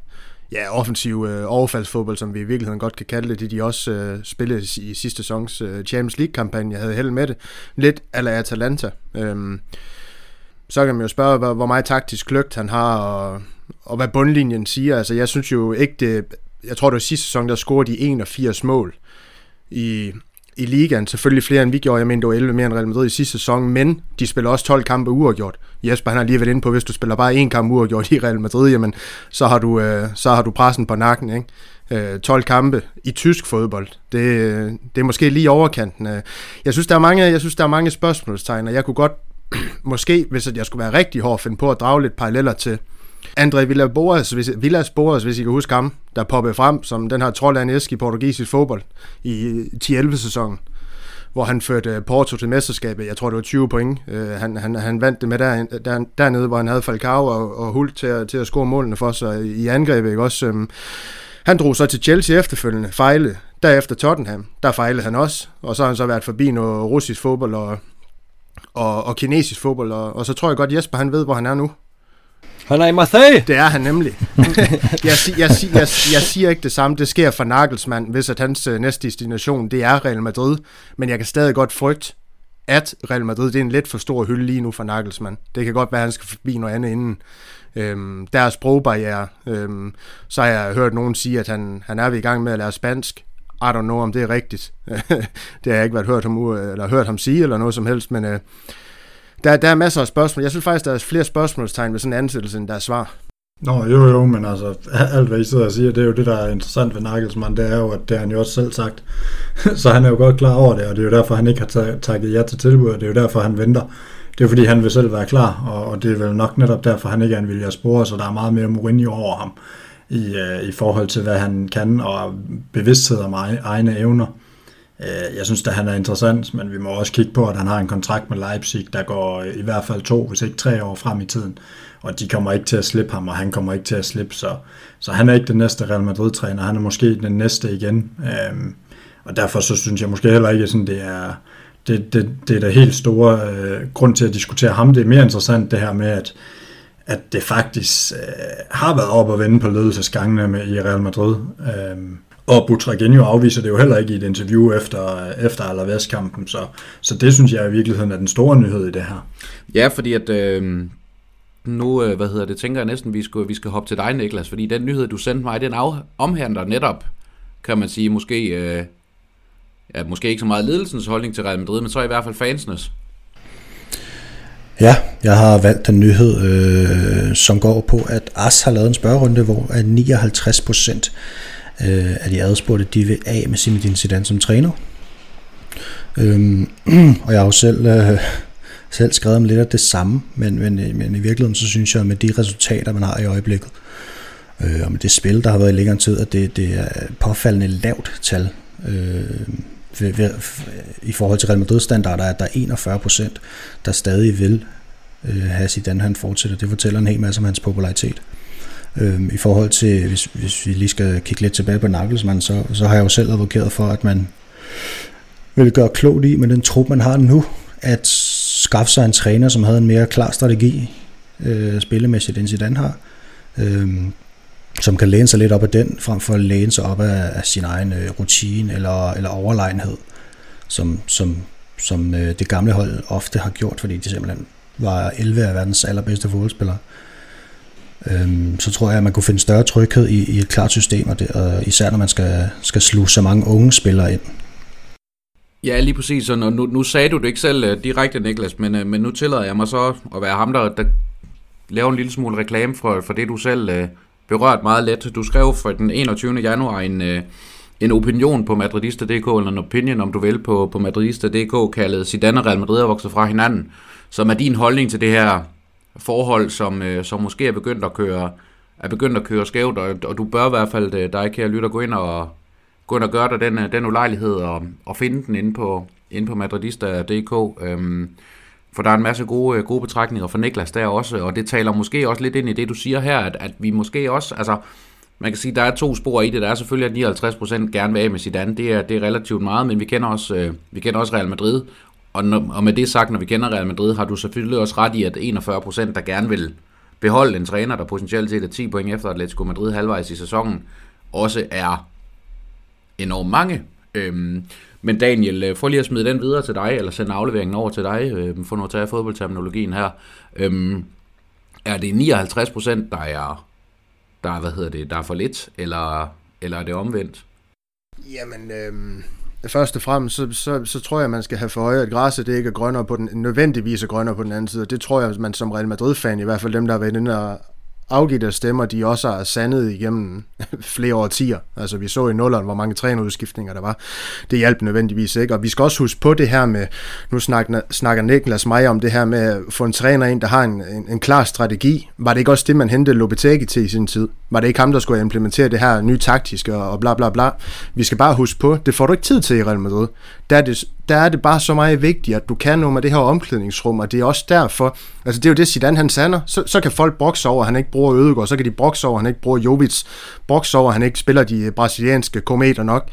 Speaker 2: ja, offensiv uh, øh, overfaldsfodbold, som vi i virkeligheden godt kan kalde det. Det de også uh, spillede i sidste sæsons uh, Champions League-kampagne. Jeg havde held med det. Lidt ala Atalanta. Um, så kan man jo spørge, hvor, hvor meget taktisk kløgt han har, og, og hvad bundlinjen siger. Altså, jeg synes jo ikke, det... Jeg tror, det var sidste sæson, der scorede de 81 mål i, i ligaen. Selvfølgelig flere end vi gjorde. Jeg mener, det var 11 mere end Real Madrid i sidste sæson, men de spiller også 12 kampe uafgjort. Jesper han har lige været inde på, hvis du spiller bare én kamp uafgjort i Real Madrid, jamen, så har du, øh, så har du pressen på nakken. Ikke? Øh, 12 kampe i tysk fodbold. Det, det er måske lige overkanten. Øh, jeg synes, der er mange, jeg synes, der er mange spørgsmålstegn, og jeg kunne godt, måske, hvis jeg skulle være rigtig hård, finde på at drage lidt paralleller til, André Villas-Boas, hvis, Villas Boas, hvis I kan huske ham, der poppede frem som den her trold af en æske i portugisisk fodbold i 10-11 sæsonen hvor han førte øh, Porto til mesterskabet. Jeg tror, det var 20 point. Øh, han, han, han vandt det med der, der, dernede, hvor han havde Falcao og, og Hult til at, til at score målene for sig i angrebet. Ikke? Også, øhm, han drog så til Chelsea efterfølgende, fejlede. Derefter Tottenham, der fejlede han også. Og så har han så været forbi noget russisk fodbold og, og, og kinesisk fodbold. Og, og så tror jeg godt, Jesper han ved, hvor han er nu.
Speaker 3: Han er i Marseille!
Speaker 2: Det er han nemlig. jeg, jeg, sig, jeg, jeg siger ikke det samme. Det sker for Nagelsmann, hvis at hans øh, næste destination, det er Real Madrid. Men jeg kan stadig godt frygte, at Real Madrid, det er en lidt for stor hylde lige nu for Nagelsmann. Det kan godt være, at han skal forbi noget andet inden. Øhm, deres sprogbarriere. Øhm, så har jeg hørt nogen sige, at han, han er ved i gang med at lære spansk. I don't know, om det er rigtigt. det har jeg ikke været hørt ham, eller hørt ham sige, eller noget som helst, men øh, der, der er masser af spørgsmål. Jeg synes faktisk, der er flere spørgsmålstegn ved sådan en ansættelse, end der er svar.
Speaker 4: Nå, jo jo, men altså, alt hvad I sidder og siger, det er jo det, der er interessant ved Nagelsmann, det er jo, at det har han jo også selv sagt. så han er jo godt klar over det, og det er jo derfor, han ikke har takket ja til tilbuddet, det er jo derfor, han venter. Det er fordi, han vil selv være klar, og, og det er vel nok netop derfor, han ikke er en vilje at spore, så der er meget mere Mourinho over ham i, øh, i forhold til, hvad han kan, og bevidsthed om egne evner. Øh, jeg synes, at han er interessant, men vi må også kigge på, at han har en kontrakt med Leipzig, der går i hvert fald to, hvis ikke tre år frem i tiden og de kommer ikke til at slippe ham, og han kommer ikke til at slippe, så, så han er ikke den næste Real Madrid-træner, han er måske den næste igen, øhm, og derfor så synes jeg måske heller ikke, at det er, det, det, det er der helt store øh, grund til at diskutere ham. Det er mere interessant det her med, at, at det faktisk øh, har været op og vende på ledelsesgangene med, i Real Madrid. Øhm, og Butragenio afviser det jo heller ikke i et interview efter, efter Alaves-kampen, så, så det synes jeg i virkeligheden er den store nyhed i det her.
Speaker 1: Ja, fordi at øh, nu, øh, hvad hedder det, tænker jeg næsten, vi skal, vi skal hoppe til dig, Niklas, fordi den nyhed, du sendte mig, den af, omhandler netop, kan man sige, måske, øh, ja, måske ikke så meget ledelsens holdning til Real Madrid, men så i hvert fald fansenes.
Speaker 7: Ja, jeg har valgt en nyhed, øh, som går på, at AS har lavet en spørgerunde, hvor 59 procent øh, af de adspurgte, de vil af med Zinedine Zidane som træner. Øhm, og jeg har jo selv øh, selv skrevet om lidt af det samme, men, men, øh, men i virkeligheden så synes jeg, at med de resultater, man har i øjeblikket, øh, og med det spil, der har været i længere tid, at det, det er påfaldende lavt tal øh, ved, ved, i forhold til Real Madrid-standarder, at der er 41 procent, der stadig vil øh, have Zidane, han fortsætter. Det fortæller en hel masse om hans popularitet. Øhm, I forhold til, hvis, hvis vi lige skal kigge lidt tilbage på Nagelsmann, så, så har jeg jo selv advokeret for, at man vil gøre klogt i med den trup, man har nu, at skaffe sig en træner, som havde en mere klar strategi øh, spillemæssigt, end Zidane har. Øh, som kan læne sig lidt op af den, frem for at læne sig op af, af sin egen øh, rutine eller, eller overlegenhed, som, som, som øh, det gamle hold ofte har gjort, fordi de simpelthen var 11 af verdens allerbedste fodboldspillere. Øhm, så tror jeg, at man kunne finde større tryghed i, i et klart system, og, det, og især når man skal, skal sluge så mange unge spillere ind.
Speaker 1: Ja, lige præcis. Og nu, nu sagde du det ikke selv øh, direkte, Niklas, men, øh, men nu tillader jeg mig så at være ham, der, der laver en lille smule reklame for, for det, du selv øh, berørt meget let. Du skrev for den 21. januar en, en opinion på Madridista.dk, eller en opinion, om du vil, på, på Madridista.dk, kaldet Zidane og Real Madrid er vokset fra hinanden, som er din holdning til det her forhold, som, øh, som måske er begyndt at køre er begyndt at køre skævt, og, og du bør i hvert fald, øh, dig kære lytter, gå ind og, gå ind og gøre dig den, øh, den ulejlighed og, og finde den inde på, inde på madridista.dk. Øhm, for der er en masse gode, øh, gode betragtninger fra Niklas der også, og det taler måske også lidt ind i det, du siger her, at, at vi måske også, altså, man kan sige, der er to spor i det. Der er selvfølgelig, at 59% gerne vil af med Zidane. Det er, det er relativt meget, men vi kender også, øh, vi kender også Real Madrid. Og, når, og med det sagt, når vi kender Real Madrid, har du selvfølgelig også ret i, at 41% der gerne vil beholde en træner, der potentielt set er 10 point efter Atletico Madrid halvvejs i sæsonen, også er enormt mange. Øhm, men Daniel, øh, for lige at smide den videre til dig, eller sende afleveringen over til dig, øhm, for nu at tage fodboldterminologien her. Øhm, er det 59 procent, der er, der, er, hvad hedder det, der er for lidt, eller, eller er det omvendt?
Speaker 2: Jamen, øhm, først og fremmest, så, så, så tror jeg, man skal have for øje, at græsset det ikke er grønnere på den, nødvendigvis er grønnere på den anden side. Det tror jeg, man som Real Madrid-fan, i hvert fald dem, der har været inde og afgivet af stemmer, de også har sandet igennem flere årtier. Altså vi så i nulleren, hvor mange trænerudskiftninger der var. Det hjalp nødvendigvis ikke. Og vi skal også huske på det her med, nu snakker, snakker Niklas mig om det her med at få en træner ind, der har en, en, en klar strategi. Var det ikke også det, man hentede Lopetegi til i sin tid? Var det ikke ham, der skulle implementere det her nye taktiske og bla bla bla? Vi skal bare huske på, det får du ikke tid til i Real Madrid. Der er det, der er det bare så meget vigtigt, at du kan noget med det her omklædningsrum, og det er også derfor, altså det er jo det Zidane han sander, så, så kan folk brokse over, at han ikke bruger Ødegaard, så kan de brokse over, at han ikke bruger Jovic, brokse over, at han ikke spiller de øh, brasilianske kometer nok.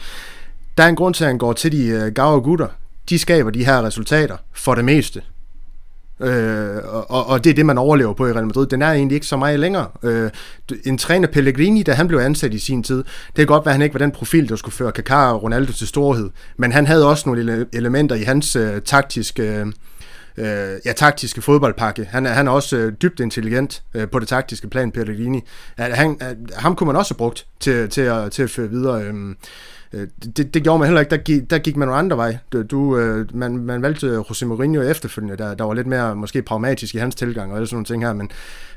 Speaker 2: Der er en grund til, at han går til de øh, gavre gutter. De skaber de her resultater for det meste. Øh, og, og det er det, man overlever på i Real Madrid. Den er egentlig ikke så meget længere. Øh, en træner Pellegrini, da han blev ansat i sin tid, det kan godt være, at han ikke var den profil, der skulle føre Kaká og Ronaldo til storhed, men han havde også nogle elementer i hans øh, taktiske... Øh, ja, taktiske fodboldpakke. Han er, han er også øh, dybt intelligent øh, på det taktiske plan, Pellegrini. At han, at, ham kunne man også have brugt til, til, at, til at føre videre. Øh, Øh, Øh, det, det gjorde man heller ikke. Der gik, der gik man nogle andre vej. Du, du, øh, man, man valgte øh, José Mourinho efterfølgende, der, der var lidt mere måske pragmatisk i hans tilgang og sådan nogle ting her, men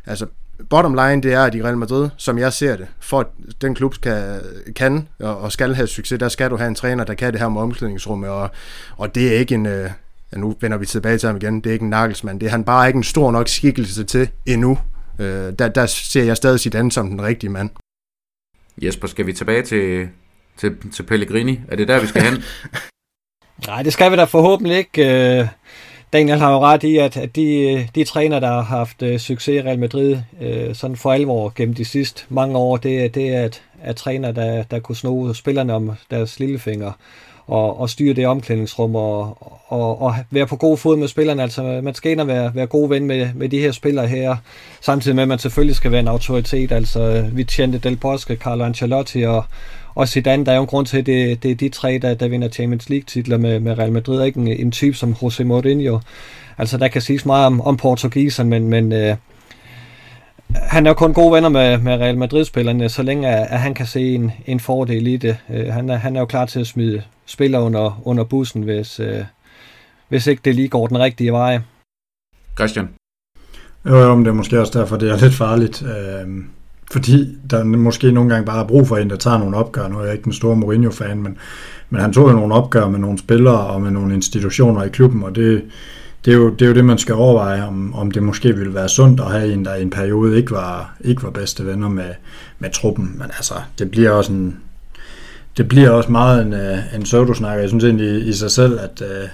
Speaker 2: altså bottom line, det er, at i Real Madrid, som jeg ser det, for at den klub kan, kan og skal have succes, der skal du have en træner, der kan det her med omklædningsrummet, og, og det er ikke en, øh, ja, nu vender vi tilbage til ham igen, det er ikke en nakelsmand, det er han bare ikke en stor nok skikkelse til endnu. Øh, der, der ser jeg stadig sit andet som den rigtige mand.
Speaker 1: Jesper, skal vi tilbage til, til, til Pellegrini? Er det der, vi skal hen?
Speaker 3: Nej, det skal vi da forhåbentlig ikke. Øh, Daniel har jo ret i, at, at de, øh, de træner, der har haft øh, succes i Real Madrid sådan for alvor gennem de sidste mange år, det, det er at, af træner, der, der kunne sno spillerne om deres lillefinger og, og styre det omklædningsrum og, og, og være på god fod med spillerne. Altså man skal ind og være, være god ven med, med de her spillere her, samtidig med at man selvfølgelig skal være en autoritet. Altså Vicente Del Bosque, Carlo Ancelotti og, og Zidane, der er jo en grund til, at det, det er de tre, der, der vinder Champions League-titler med, med Real Madrid, ikke en, en type som José Mourinho. Altså, der kan siges meget om, om portugiseren, men, men øh, han er jo kun gode venner med, med Real Madrid-spillerne, så længe at, at han kan se en, en fordel i det. Øh, han, er, han er jo klar til at smide spillere under, under bussen, hvis, øh, hvis ikke det lige går den rigtige vej.
Speaker 1: Christian?
Speaker 4: Jo, jo, men det er måske også derfor, det er lidt farligt. Øh, fordi der måske nogle gange bare er brug for en, der tager nogle opgør. Nu er jeg ikke den store Mourinho-fan, men, men han tog jo nogle opgør med nogle spillere og med nogle institutioner i klubben, og det, det, er, jo, det er jo det, man skal overveje, om, om det måske ville være sundt at have en, der i en periode ikke var, ikke var bedste venner med, med truppen. Men altså, det bliver også en, det bliver også meget en, øh, en pseudosnak, jeg synes egentlig i sig selv, at, øh,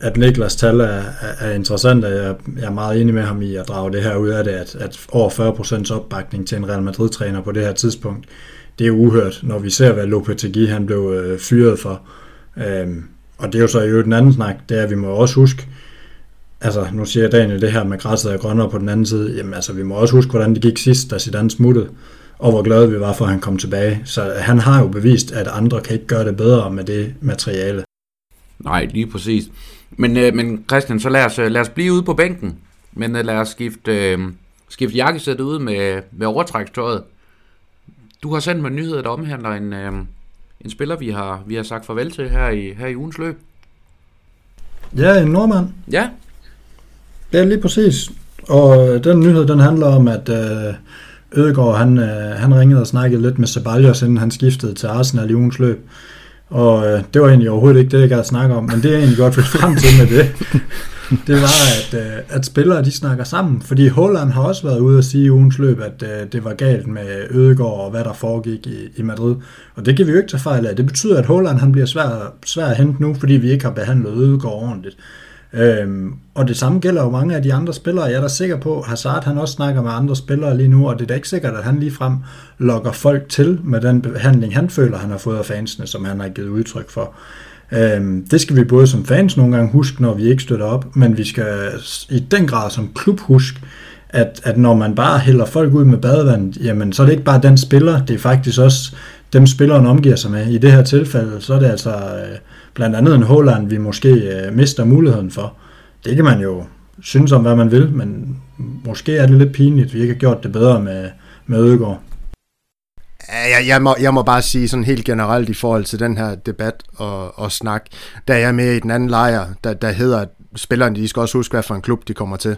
Speaker 4: at Niklas tal er, er, er interessant, og jeg, jeg er meget enig med ham i at drage det her ud af det, at, at over 40% opbakning til en Real Madrid-træner på det her tidspunkt, det er uhørt, når vi ser, hvad Lopetegui han blev øh, fyret for. Øhm, og det er jo så i den anden snak, det er, at vi må også huske, altså nu siger Daniel det her med græsset er grønnere på den anden side, jamen altså vi må også huske, hvordan det gik sidst, da Zidane smuttede, og hvor glade vi var for, at han kom tilbage. Så han har jo bevist, at andre kan ikke gøre det bedre med det materiale.
Speaker 1: Nej, lige præcis. Men, øh, men Christian, så lad os, øh, lad os blive ude på bænken, men øh, lad os skifte, øh, skifte jakkesæt ud med, med overtrækstøjet. Du har sendt mig nyheder, der omhandler en, øh, en spiller, vi har, vi har sagt farvel til her i, her i ugens løb.
Speaker 4: Ja, en nordmand.
Speaker 1: Ja.
Speaker 4: Ja, lige præcis. Og øh, den nyhed, den handler om, at øh, Ødegaard, han, øh, han ringede og snakkede lidt med Ceballos, inden han skiftede til Arsenal i ugens løb. Og øh, det var egentlig overhovedet ikke det, jeg gad snakke om, men det er egentlig godt vil frem til med det, det var, at, øh, at spillere de snakker sammen. Fordi Holland har også været ude og sige i ugens løb, at øh, det var galt med Ødegaard og hvad der foregik i, i Madrid. Og det kan vi jo ikke tage fejl af. Det betyder, at Holland han bliver svær, svær at hente nu, fordi vi ikke har behandlet Ødegaard ordentligt. Øhm, og det samme gælder jo mange af de andre spillere. Jeg er da sikker på, at Hazard han også snakker med andre spillere lige nu, og det er da ikke sikkert, at han lige frem lokker folk til med den behandling, han føler, han har fået af fansene, som han har givet udtryk for. Øhm, det skal vi både som fans nogle gange huske, når vi ikke støtter op, men vi skal i den grad som klub huske, at, at når man bare hælder folk ud med badevand, jamen så er det ikke bare den spiller, det er faktisk også dem spilleren omgiver sig med. I det her tilfælde, så er det altså øh, blandt andet en Holland, vi måske øh, mister muligheden for. Det kan man jo synes om, hvad man vil, men måske er det lidt pinligt, at vi ikke har gjort det bedre med, med Ødegaard.
Speaker 2: Jeg, jeg, må, jeg må bare sige sådan helt generelt i forhold til den her debat og, og snak, der er jeg med i den anden lejr, der, der hedder, at spillerne de skal også huske, hvad for en klub de kommer til.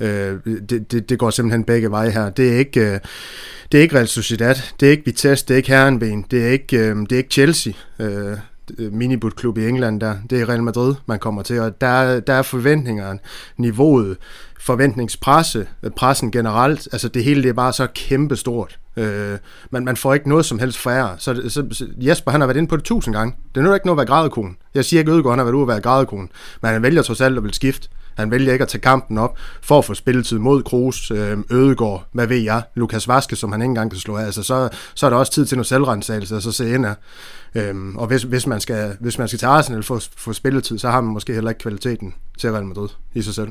Speaker 2: Øh, det, det, det går simpelthen begge veje her. Det er ikke, øh, det er ikke Real Sociedad, det er ikke Vitesse, det er ikke Herrenben, det er ikke, øh, det er ikke Chelsea. Øh, minibutklub i England der. Det er Real Madrid, man kommer til, og der, der er forventningerne, niveauet, forventningspresse, øh, pressen generelt, altså det hele det er bare så kæmpestort. Øh, man, man får ikke noget som helst færre. Så, så, Jesper han har været inde på det tusind gange. Det er nu ikke noget at være grædekone. Jeg siger ikke, at han har været ude at være grædekone, men han vælger trods alt at vil skifte. Han vælger ikke at tage kampen op for at få spilletid mod Kroos, øh, Ødegård, hvad ved jeg, Lukas Vaske, som han ikke engang kan slå af. Altså, så, så er der også tid til noget selvrensagelse, og så se ind af. Øhm, og hvis, hvis, man skal, hvis man skal til Arsenal for, for spilletid, så har man måske heller ikke kvaliteten til Real Madrid i sig selv.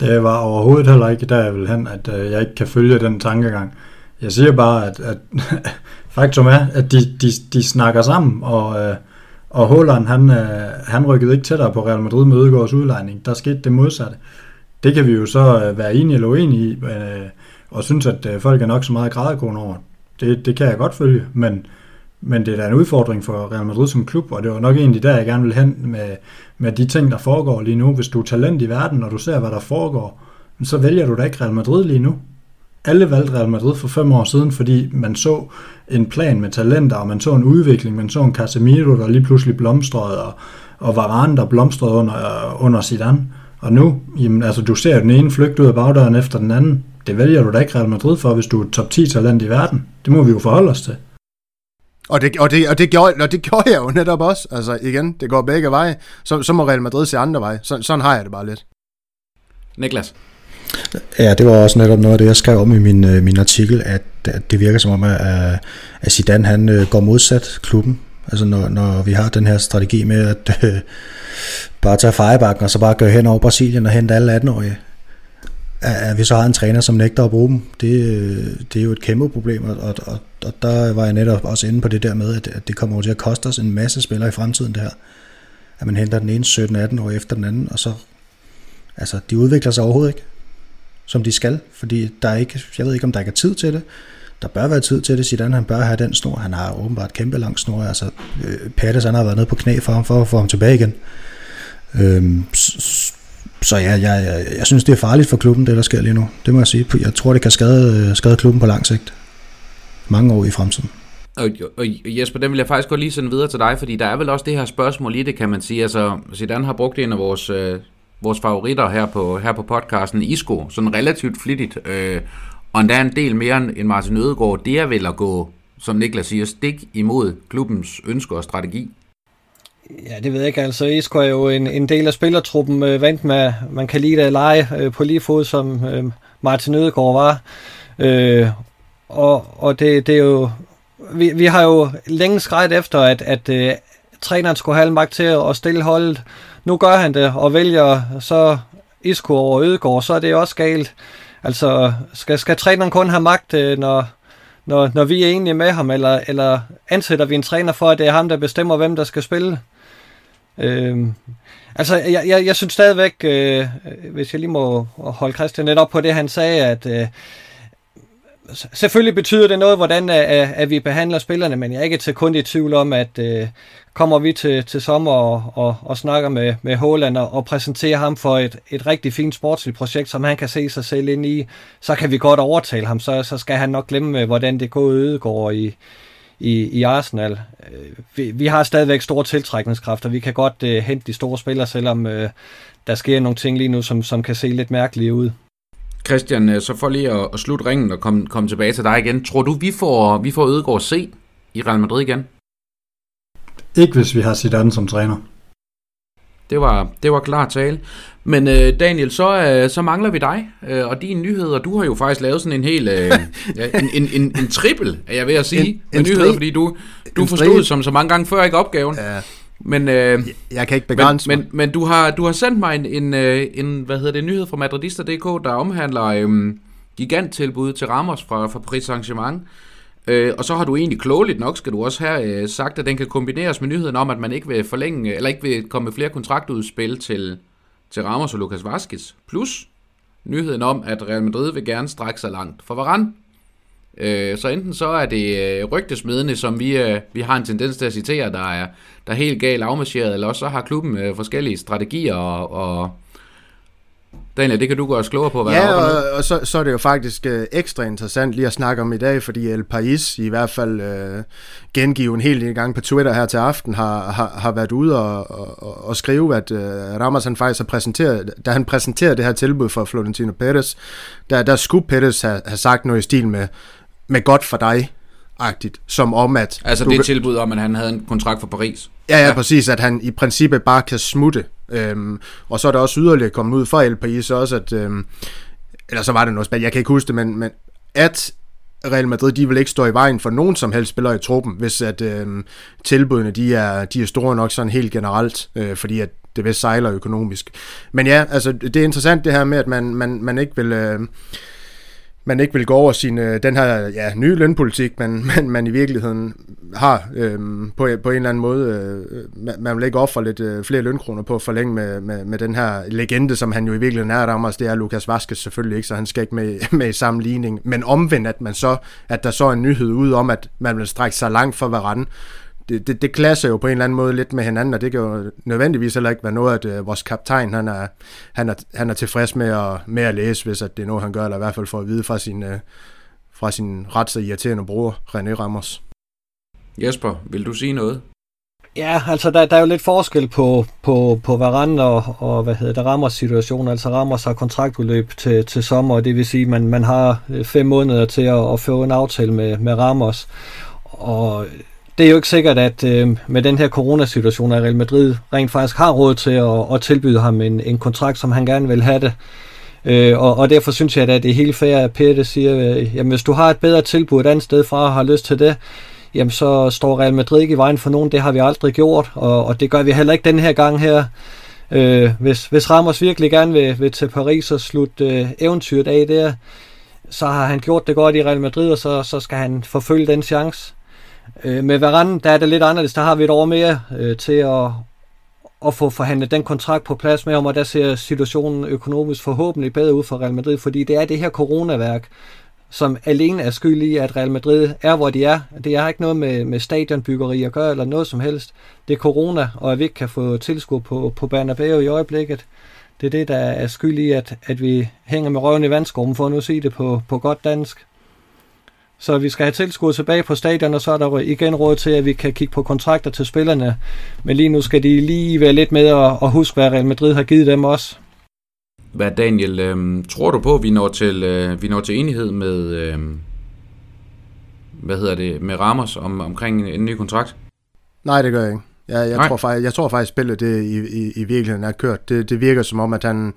Speaker 4: Det var overhovedet heller ikke der, jeg vil hen, at øh, jeg ikke kan følge den tankegang. Jeg siger bare, at, at faktum er, at de, de, de snakker sammen, og, øh, og Holland, han, øh, han rykkede ikke tættere på Real Madrid med Ødegaards udlejning. Der skete det modsatte. Det kan vi jo så øh, være enige eller uenige i, øh, og synes, at øh, folk er nok så meget grædekone over. Det, det kan jeg godt følge, men, men det er da en udfordring for Real Madrid som klub, og det var nok egentlig der, jeg gerne vil hen med, med de ting, der foregår lige nu. Hvis du er talent i verden, og du ser, hvad der foregår, så vælger du da ikke Real Madrid lige nu. Alle valgte Real Madrid for fem år siden, fordi man så en plan med talenter, og man så en udvikling, man så en Casemiro, der lige pludselig blomstrede, og, og Varane, der blomstrede under, under Zidane. Og nu, jamen, altså, du ser den ene flygt ud af bagdøren efter den anden. Det vælger du da ikke Real Madrid for, hvis du er top 10 talent i verden. Det må vi jo forholde os til.
Speaker 2: Og det, og, det, og, det gjorde, og det gjorde jeg jo netop også. Altså igen, det går begge veje. Så, så må Real Madrid se andre veje. Så, sådan har jeg det bare lidt.
Speaker 1: Niklas?
Speaker 7: Ja, det var også netop noget af det, jeg skrev om i min, øh, min artikel, at, at det virker som om, at, at Zidane han øh, går modsat klubben. Altså når, når vi har den her strategi med at øh, bare tage fejebakken og så bare gå hen over Brasilien og hente alle 18-årige at vi så har en træner, som nægter at bruge dem, det, øh, det er jo et kæmpe problem, og, og, og der var jeg netop også inde på det der med, at, at det kommer til at koste os en masse spillere i fremtiden, det her. At man henter den ene 17-18 år efter den anden, og så, altså, de udvikler sig overhovedet ikke, som de skal, fordi der er ikke, jeg ved ikke, om der ikke er tid til det, der bør være tid til det, Zidane han bør have den snor, han har åbenbart kæmpe lang snor, altså øh, Pettis han har været nede på knæ for ham, for at få ham tilbage igen. Øhm, så ja, jeg, jeg, jeg synes, det er farligt for klubben, det der sker lige nu. Det må jeg sige. Jeg tror, det kan skade, øh, skade klubben på lang sigt. Mange år i fremtiden.
Speaker 1: Og, og Jesper, den vil jeg faktisk godt lige sende videre til dig, fordi der er vel også det her spørgsmål i det, kan man sige. Altså, Zidane har brugt en af vores, øh, vores favoritter her på, her på podcasten, Isco, sådan relativt flittigt. Øh, og endda en del mere end Martin Ødegaard. Det er vel at gå, som Niklas siger, stik imod klubbens ønsker og strategi.
Speaker 3: Ja, det ved jeg ikke. Altså, Isco er jo en, en del af spillertruppen, øh, vant med, man kan lide at lege øh, på lige fod, som øh, Martin Ødegaard var. Øh, og og det, det er jo... Vi, vi har jo længe skrejet efter, at, at øh, træneren skulle have magt til at stille holdet. Nu gør han det, og vælger så Isco over Ødegård, så er det også galt. Altså, skal, skal træneren kun have magt, øh, når, når, når vi er enige med ham, eller, eller ansætter vi en træner for, at det er ham, der bestemmer, hvem der skal spille? Øhm, altså, jeg, jeg, jeg synes stadigvæk, øh, hvis jeg lige må holde Christian lidt op på det, han sagde, at øh, selvfølgelig betyder det noget, hvordan at, at vi behandler spillerne, men jeg er ikke til kun i tvivl om, at øh, kommer vi til, til sommer og, og, og snakker med, med Håland og, og præsenterer ham for et, et rigtig fint sportsligt projekt, som han kan se sig selv ind i, så kan vi godt overtale ham, så, så skal han nok glemme, øh, hvordan det går ødegår i, i, i Arsenal. Vi, vi har stadigvæk store tiltrækningskræfter. Vi kan godt uh, hente de store spillere, selvom uh, der sker nogle ting lige nu, som, som kan se lidt mærkelige ud.
Speaker 1: Christian, så for lige at, at slutte ringen og komme, komme tilbage til dig igen. Tror du, vi får, vi får Ødegaard se i Real Madrid igen?
Speaker 4: Ikke hvis vi har Zidane som træner.
Speaker 1: Det var, det var klar tale. Men øh, Daniel, så, øh, så mangler vi dig øh, og dine nyheder. Du har jo faktisk lavet sådan en hel øh, en, en, en, en trippel, er jeg ved at sige, en, med en nyheder, fordi du, du forstod som så mange gange før ikke opgaven. Ja. Men, øh, jeg,
Speaker 2: kan ikke begrænse
Speaker 1: men, men, men du har du har sendt mig en, en, øh, en hvad hedder det, nyhed fra Madridista.dk, der omhandler øh, giganttilbud til Ramos fra, fra Paris Saint-Germain. Øh, og så har du egentlig klogeligt nok, skal du også have øh, sagt, at den kan kombineres med nyheden om, at man ikke vil forlænge, eller ikke vil komme med flere kontraktudspil til, til Ramos og Lucas Vazquez. Plus nyheden om, at Real Madrid vil gerne strække sig langt for Varane. Øh, så enten så er det øh, rygtesmedende, som vi, øh, vi har en tendens til at citere, der er, der er helt galt afmarcheret, eller også så har klubben øh, forskellige strategier og, og Daniel, det kan du gøre os klogere på, hvad
Speaker 2: ja,
Speaker 1: der
Speaker 2: er og, og så, så er det jo faktisk øh, ekstra interessant lige at snakke om i dag, fordi El Pais i hvert fald øh, gengivet en hel gang på Twitter her til aften har, har, har været ude og, og, og skrive, at øh, Ramos han faktisk har præsenteret, da han præsenterede det her tilbud for Florentino Perez, der, der skulle Perez have, have sagt noget i stil med, med godt for dig, agtigt, som om at...
Speaker 1: Altså
Speaker 2: du,
Speaker 1: det tilbud om, at han havde en kontrakt for Paris?
Speaker 2: Ja, ja, ja, præcis, at han i princippet bare kan smutte. Øhm, og så er der også yderligere kommet ud fra El Pais også, at... Øhm, eller så var det noget spil, jeg kan ikke huske det, men, men at Real Madrid, de vil ikke stå i vejen for nogen som helst spillere i truppen, hvis at øhm, tilbudene, de er, de er store nok sådan helt generelt, øh, fordi at det vil sejler økonomisk. Men ja, altså det er interessant det her med, at man, man, man ikke vil... Øh, man ikke vil gå over sin, øh, den her ja, nye lønpolitik, man, man, man i virkeligheden har øh, på, på en eller anden måde. Øh, man vil ikke ofre lidt øh, flere lønkroner på at forlænge med, med, med den her legende, som han jo i virkeligheden er, Ramos, det er Lukas Vaskes selvfølgelig ikke, så han skal ikke med, med i sammenligning. Men omvendt, at, man så, at der så er en nyhed ud om, at man vil strække sig langt for Varane, det, det, det klasser jo på en eller anden måde lidt med hinanden, og det kan jo nødvendigvis heller ikke være noget, at uh, vores kaptajn han er, han er, han er tilfreds med at, med at læse, hvis at det er noget, han gør, eller i hvert fald får at vide fra sin, uh, fra sin ret så irriterende bror, René Ramos.
Speaker 1: Jesper, vil du sige noget?
Speaker 3: Ja, altså der, der er jo lidt forskel på, på, på Varane og, og hvad hedder det, Ramos situation. Altså Ramos har kontraktudløb til, til sommer, og det vil sige, at man, man har øh, fem måneder til at, at få en aftale med, med Ramos. Og det er jo ikke sikkert, at øh, med den her coronasituation, at Real Madrid rent faktisk har råd til at, at tilbyde ham en, en kontrakt, som han gerne vil have det. Øh, og, og derfor synes jeg, at det er helt fair, at Pette siger, øh, jamen hvis du har et bedre tilbud et andet sted fra og har lyst til det, jamen så står Real Madrid ikke i vejen for nogen. Det har vi aldrig gjort, og, og det gør vi heller ikke den her gang her. Øh, hvis, hvis Ramos virkelig gerne vil, vil til Paris og slutte øh, eventyret af der, så har han gjort det godt i Real Madrid, og så, så skal han forfølge den chance. Øh, med Varane, der er det lidt anderledes. Der har vi et år mere øh, til at, at få forhandlet den kontrakt på plads med ham, og der ser situationen økonomisk forhåbentlig bedre ud for Real Madrid, fordi det er det her coronaværk, som alene er skyld i, at Real Madrid er, hvor de er. Det har ikke noget med, med stadionbyggeri at gøre, eller noget som helst. Det er corona, og at vi ikke kan få tilskud på, på Bernabeu i øjeblikket. Det er det, der er skyld i, at, at vi hænger med røven i vandskorben, for at nu sige det på, på godt dansk. Så vi skal have tilskud tilbage på stadion, og så er der igen råd til, at vi kan kigge på kontrakter til spillerne. Men lige nu skal de lige være lidt med at, at huske, hvad Real Madrid har givet dem også.
Speaker 1: Hvad Daniel, øh, tror du på, at vi når til, øh, vi når til enighed med, øh, hvad hedder det, med Ramos om, omkring en, en ny kontrakt?
Speaker 2: Nej, det gør jeg ikke. Jeg, jeg, tror, faktisk, jeg tror faktisk, spillet det i, i, i virkeligheden er kørt. Det, det virker som om, at han,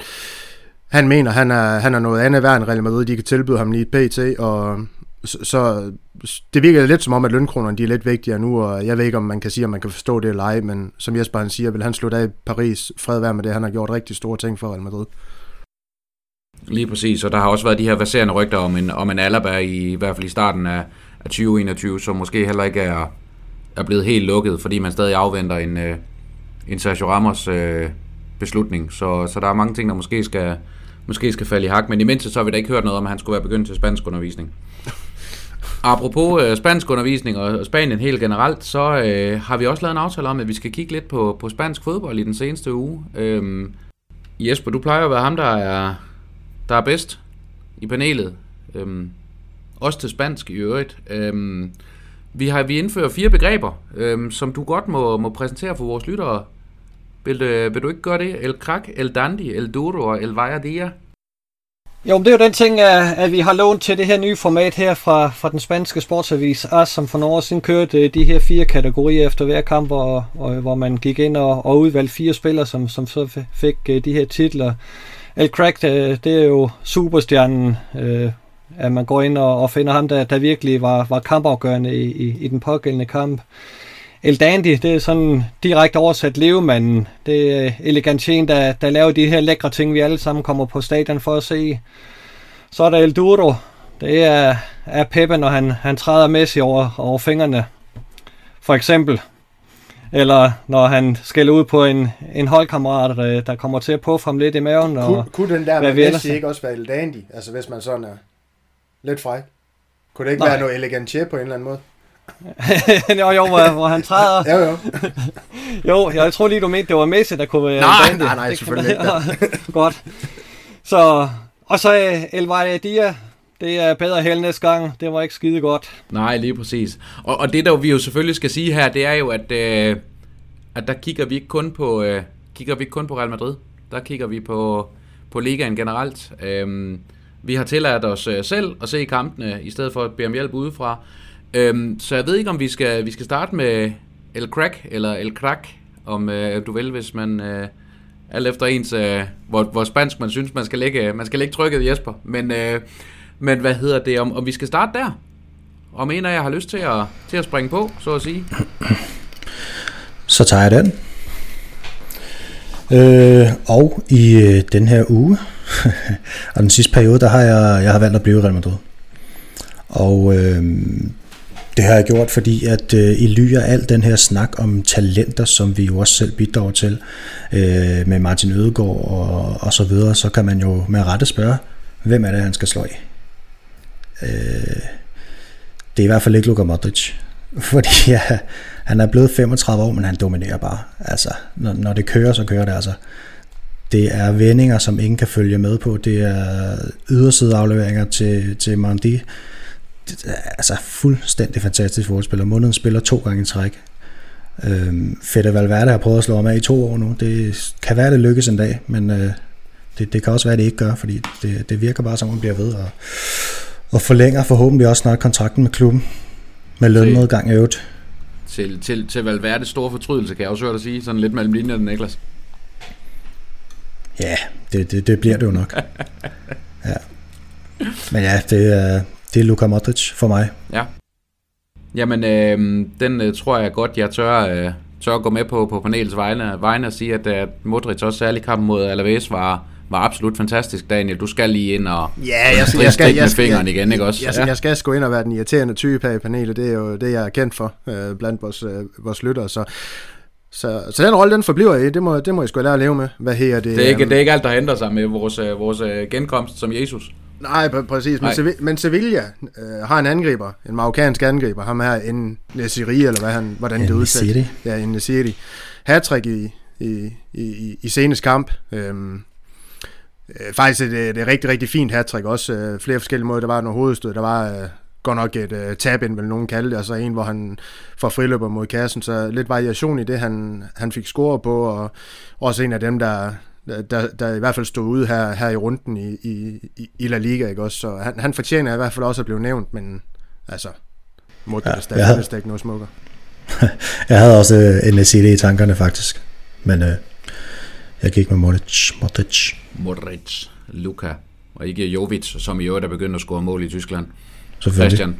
Speaker 2: han mener, han er, han er noget andet værd end Real Madrid. De kan tilbyde ham lige et PT, og så, så det virker lidt som om, at lønkronerne de er lidt vigtigere nu, og jeg ved ikke, om man kan sige, om man kan forstå det eller ej, men som Jesper han siger, vil han slutte af i Paris, fred være med det, han har gjort rigtig store ting for Real Madrid.
Speaker 1: Lige præcis, og der har også været de her verserende rygter om en, om en Alaba i, i hvert fald i starten af, af 2021, som måske heller ikke er, er blevet helt lukket, fordi man stadig afventer en, øh, en Sergio Ramos øh, beslutning. Så, så der er mange ting, der måske skal, måske skal falde i hak, men i mindste så har vi da ikke hørt noget om, at han skulle være begyndt til spansk undervisning. Apropos øh, spansk undervisning og Spanien helt generelt, så øh, har vi også lavet en aftale om, at vi skal kigge lidt på, på spansk fodbold i den seneste uge. Øhm, Jesper, du plejer at være ham, der er, der er bedst i panelet. Øhm, også til spansk i øvrigt. Øhm, vi har vi indfører fire begreber, øhm, som du godt må, må præsentere for vores lyttere. Vil, øh, vil du ikke gøre det? El crack, el dandy, el duro og el vaya?
Speaker 3: Jo, men det er jo den ting, at vi har lånt til det her nye format her fra, fra den spanske sportsavis AS, som for nogle år siden kørte øh, de her fire kategorier efter hver kamp, og, og, hvor man gik ind og, og udvalgte fire spillere, som, som så fik øh, de her titler. El Crack, det, øh, det er jo superstjernen, øh, at man går ind og, og finder ham, der, der virkelig var, var kampafgørende i, i, i den pågældende kamp. El Dandy, det er sådan direkte oversat levemanden. Det er elegantien, der, der laver de her lækre ting, vi alle sammen kommer på stadion for at se. Så er der El Duro. Det er, er Peppe, når han, han træder Messi over, over fingrene. For eksempel. Eller når han skælder ud på en, en holdkammerat, der, der kommer til at puffe ham lidt i maven. Og
Speaker 2: kunne, kunne den der med Messi ikke også være El Dandy? Altså hvis man sådan er lidt fræk. Kunne det ikke Nej. være noget elegantier på en eller anden måde?
Speaker 3: jo, jo, hvor, hvor han træder.
Speaker 2: jo, jo.
Speaker 3: jo, jeg tror lige, du mente, det var Messi, der kunne være
Speaker 2: Nej, nej, nej, selvfølgelig
Speaker 3: ikke. Godt. Så, og så uh, El Dia, det er bedre held næste gang. Det var ikke skide godt.
Speaker 1: Nej, lige præcis. Og, og det, der vi jo selvfølgelig skal sige her, det er jo, at, uh, at der kigger vi ikke kun på, uh, kigger vi ikke kun på Real Madrid. Der kigger vi på, på ligaen generelt. Uh, vi har tilladt os uh, selv at se kampene, i stedet for at bede om hjælp udefra. Øhm, så jeg ved ikke, om vi skal, vi skal starte med El Crack, eller El Crack, om øh, du vil, hvis man... Øh, alt efter ens, øh, hvor, hvor spansk man synes, man skal lægge, øh, man skal lægge trykket, Jesper. Men, øh, men hvad hedder det, om, om vi skal starte der? Om en af jer har lyst til at, til at springe på, så at sige.
Speaker 7: Så tager jeg den. Øh, og i øh, den her uge, og den sidste periode, der har jeg, jeg har valgt at blive i Real Madrid. Og øh, det har jeg gjort, fordi at øh, i ly af al den her snak om talenter, som vi jo også selv bidrager til, øh, med Martin Ødegaard og, og så videre, så kan man jo med rette spørge, hvem er det, han skal slå i? Øh, det er i hvert fald ikke Luka Modric. Fordi ja, han er blevet 35 år, men han dominerer bare. Altså, når, når det kører, så kører det altså. Det er vendinger, som ingen kan følge med på. Det er ydersideafleveringer til, til Mandi. Altså fuldstændig fantastisk fodboldspiller. Måneden spiller to gange i træk. Øhm, Fede Valverde har prøvet at slå ham af i to år nu. Det kan være, det lykkes en dag, men øh, det, det kan også være, det ikke gør, fordi det, det virker bare som, om bliver ved og, og forlænger forhåbentlig også snart kontrakten med klubben. Med lønmodgang i øvrigt.
Speaker 1: Til, til, til Valverde store fortrydelse, kan jeg også høre dig sige. Sådan lidt mellem linjerne, Niklas.
Speaker 7: Ja, det, det, det bliver det jo nok. ja. Men ja, det er, det er Luka Modric for mig.
Speaker 1: Ja. Jamen, øh, den øh, tror jeg godt, jeg tør, øh, tør gå med på på panelets vegne, vegne og sige, at, at Modric også særlig kamp mod Alaves var, var absolut fantastisk, Daniel. Du skal lige ind og
Speaker 2: ja, jeg, skal, jeg skal,
Speaker 1: jeg skal, med igen, ikke også?
Speaker 2: Jeg, jeg, jeg skal gå ind og være den irriterende type her i panelet. Det er jo det, jeg er kendt for øh, blandt vores, øh, vores lyttere. Så, så, så den rolle, den forbliver i. Det må, det må jeg sgu lære at leve med. Hvad her det?
Speaker 1: Det er ikke, det er ikke alt, der ændrer sig med vores, øh, vores øh, genkomst som Jesus.
Speaker 2: Nej, pr- præcis. Men, Sevilla, men Sevilla øh, har en angriber, en marokkansk angriber, ham her, en Nesiri, eller hvad han, hvordan det udtales. Ja, en Nesiri. Hattrick i, i, i, i seneste kamp. Øhm, øh, faktisk et, et, et rigtig, rigtig fint hattrick også. Øh, flere forskellige måder. Der var noget hovedstød, der var øh, godt nok et uh, tab ind, vil nogen kalde det, og så en, hvor han får friløber mod kassen, så lidt variation i det, han, han fik score på, og også en af dem, der, der, der i hvert fald stod ude her, her i runden i, i, i La Liga, ikke også? Så han, han fortjener i hvert fald også at blive nævnt, men altså, mod ja, det stadig, havde... ikke noget smukker.
Speaker 7: jeg havde også øh, en CD i tankerne faktisk, men øh, jeg gik med Modric. Modric.
Speaker 1: Modric, Luka, og ikke Jovic, som i øvrigt er begyndt at score mål i Tyskland.
Speaker 7: Christian.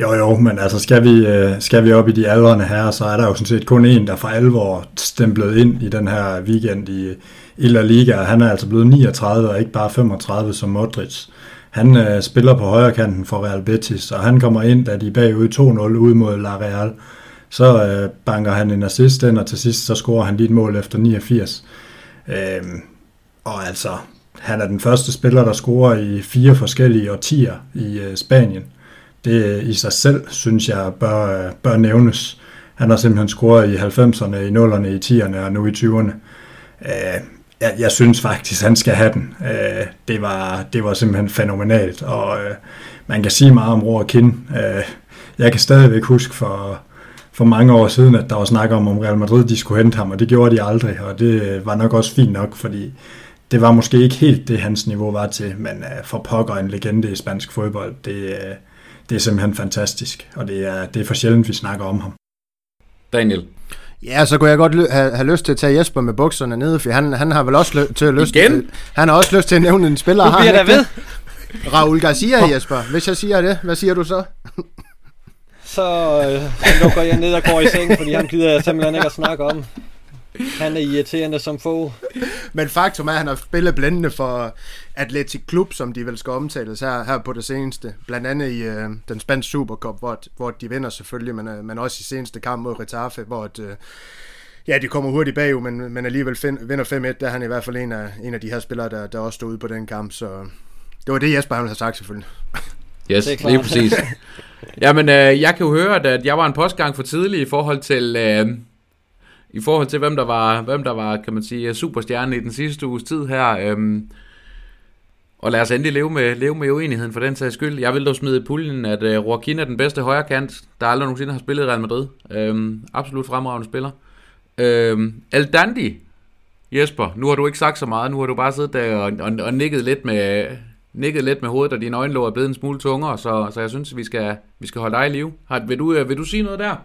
Speaker 4: Jo, jo, men altså skal vi, øh, skal vi op i de aldrende her, så er der jo sådan set kun en, der for alvor stemplet ind i den her weekend i, i La Liga. Han er altså blevet 39 og ikke bare 35 som Modric. Han øh, spiller på højre kanten for Real Betis, og han kommer ind, da de er bagud 2-0 ud mod La Real. Så øh, banker han en assist ind, og til sidst så scorer han lige et mål efter 89. Øh, og altså, han er den første spiller, der scorer i fire forskellige årtier i øh, Spanien. Det i sig selv, synes jeg, bør, bør nævnes. Han har simpelthen scoret i 90'erne, i 0'erne, i 10'erne og nu i 20'erne. Øh, jeg, jeg synes faktisk, han skal have den. Øh, det, var, det var simpelthen fænomenalt, og øh, man kan sige meget om Roar Kind. Øh, jeg kan stadigvæk huske for, for mange år siden, at der var snak om, om Real Madrid de skulle hente ham, og det gjorde de aldrig, og det øh, var nok også fint nok, fordi det var måske ikke helt det, hans niveau var til, men uh, for pokker en legende i spansk fodbold, det, øh, det er simpelthen fantastisk, og det er, det er for sjældent, vi snakker om ham.
Speaker 1: Daniel?
Speaker 2: Ja, så kunne jeg godt have, have lyst til at tage Jesper med bukserne nede, for han, han har vel også lø- til at lyst
Speaker 1: Igen?
Speaker 2: han har også lyst til at nævne en spiller.
Speaker 3: Du bliver
Speaker 2: der
Speaker 3: ved.
Speaker 2: Raul Garcia, Jesper. Hvis jeg siger det, hvad siger du så?
Speaker 3: så øh, lukker jeg ned og går i seng, fordi han gider jeg simpelthen ikke at snakke om. Han er irriterende som få.
Speaker 2: Men faktum er, at han har spillet blændende for Atletic Klub, som de vel skal omtales her, her på det seneste. Blandt andet i øh, den spanske Supercup, hvor, hvor de vinder selvfølgelig, men, øh, men også i seneste kamp mod Retafe, hvor øh, ja, de kommer hurtigt bagud, men, men alligevel find, vinder 5-1. Der er han i hvert fald en af, en af de her spillere, der, der også stod ude på den kamp. Så det var det, Jesper ville have sagt selvfølgelig.
Speaker 1: Yes, lige præcis. Jamen, øh, jeg kan jo høre, at jeg var en postgang for tidlig i forhold til... Øh, i forhold til, hvem der var, hvem der var kan man sige, superstjerne i den sidste uges tid her. Øhm, og lad os endelig leve med, leve med uenigheden for den sags skyld. Jeg vil dog smide i puljen, at øh, Joaquin er den bedste højrekant, der aldrig nogensinde har spillet i Real Madrid. Øhm, absolut fremragende spiller. Øhm, Aldandi, Jesper, nu har du ikke sagt så meget, nu har du bare siddet der og, og, og nikket lidt med, nikket lidt med hovedet, og dine øjenlåg er blevet en smule tungere, så, så jeg synes, vi skal, vi skal holde dig i live. Har, vil, du, øh, vil du sige noget der?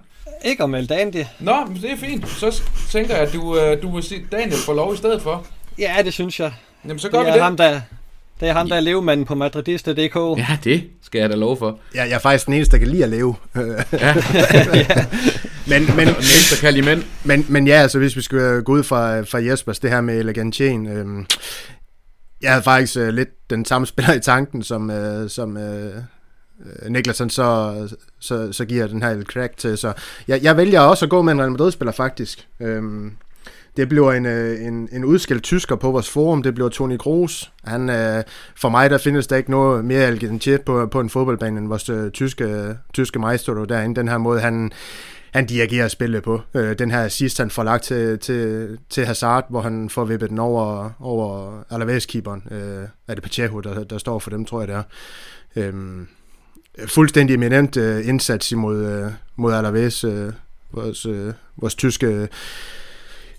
Speaker 3: Ikke om El Dandy.
Speaker 1: Nå, men det er fint. Så tænker jeg, at du, øh, du vil sige Daniel får lov i stedet for.
Speaker 3: Ja, det synes jeg.
Speaker 1: Jamen, så gør
Speaker 3: det
Speaker 1: vi
Speaker 3: er
Speaker 1: det.
Speaker 3: ham, der, Det er ham, der er levemanden på madridista.dk.
Speaker 1: Ja, det skal jeg da love for.
Speaker 2: Ja, jeg er faktisk den eneste, der kan lide at leve.
Speaker 1: Ja.
Speaker 2: men, men,
Speaker 1: eneste, der kan lide mænd.
Speaker 2: men, men ja, altså hvis vi skal gå ud fra, fra Jespers, det her med Elegantien, øhm, jeg havde faktisk øh, lidt den samme spiller i tanken, som, øh, som øh, Øh, Niklasen så, så, så giver den her El Crack til. Så jeg, jeg vælger også at gå med en Real Madrid-spiller faktisk. Øhm, det bliver en, øh, en, en udskilt tysker på vores forum, det bliver Toni Kroos. Han, øh, for mig der findes der ikke noget mere Elegantien på, på en fodboldbane end vores øh, tyske, tyske maestro derinde. Den her måde, han, han dirigerer spillet på. Øh, den her sidst, han får lagt til, til, til Hazard, hvor han får vippet den over, over Alaves-keeperen. Øh, er det Pacheco, der, der står for dem, tror jeg det er. Øh, Øh, fuldstændig eminent øh, indsats imod øh, mod Alaves, øh, vores, øh, vores tyske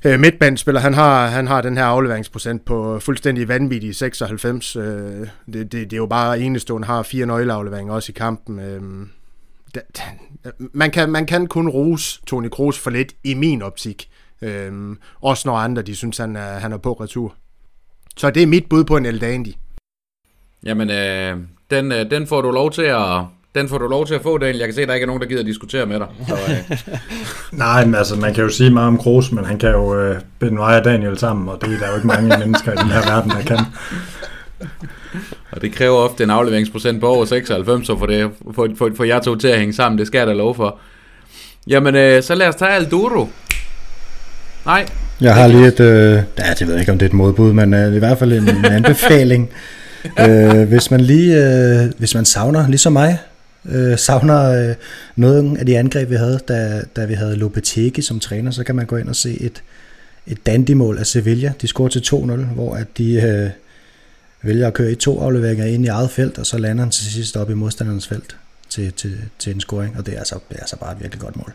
Speaker 2: øh, midtbandspiller. Han har, han har den her afleveringsprocent på fuldstændig vanvittig 96. Øh, det, det, det er jo bare enestående. Han har fire nøgleafleveringer også i kampen. Øh, man kan, man kan kun rose Toni Kroos for lidt i min optik. Øhm, også når andre de synes, han er, han er på retur. Så det er mit bud på en El Dandy.
Speaker 1: Jamen, øh, den, øh, den får du lov til at... Den får du lov til at få, Daniel. Jeg kan se, at der ikke er nogen, der gider at diskutere med dig. Så, øh,
Speaker 4: Nej, men altså, man kan jo sige meget om Kroos, men han kan jo øh, binde mig og Daniel sammen, og det er der jo ikke mange mennesker i den her verden, der kan.
Speaker 1: og det kræver ofte en afleveringsprocent på over 96, så for, det, for, for, for jer to til at hænge sammen. Det skal jeg da lov for. Jamen, øh, så lad os tage Alduro. Nej.
Speaker 7: Jeg har lige et, øh, ja, det ved jeg ikke, om det er et modbud, men øh, i hvert fald en, en anbefaling øh, hvis man lige, øh, hvis man savner, ligesom mig, øh, savner øh, noget af de angreb, vi havde, da, da vi havde Lopetegi som træner, så kan man gå ind og se et, et dandimål af Sevilla. De scorer til 2-0, hvor at de øh, vælger at køre i to afleveringer ind i eget felt, og så lander han til sidst op i modstanderens felt til, til, til en scoring, og det er, altså, det er altså bare et virkelig godt mål.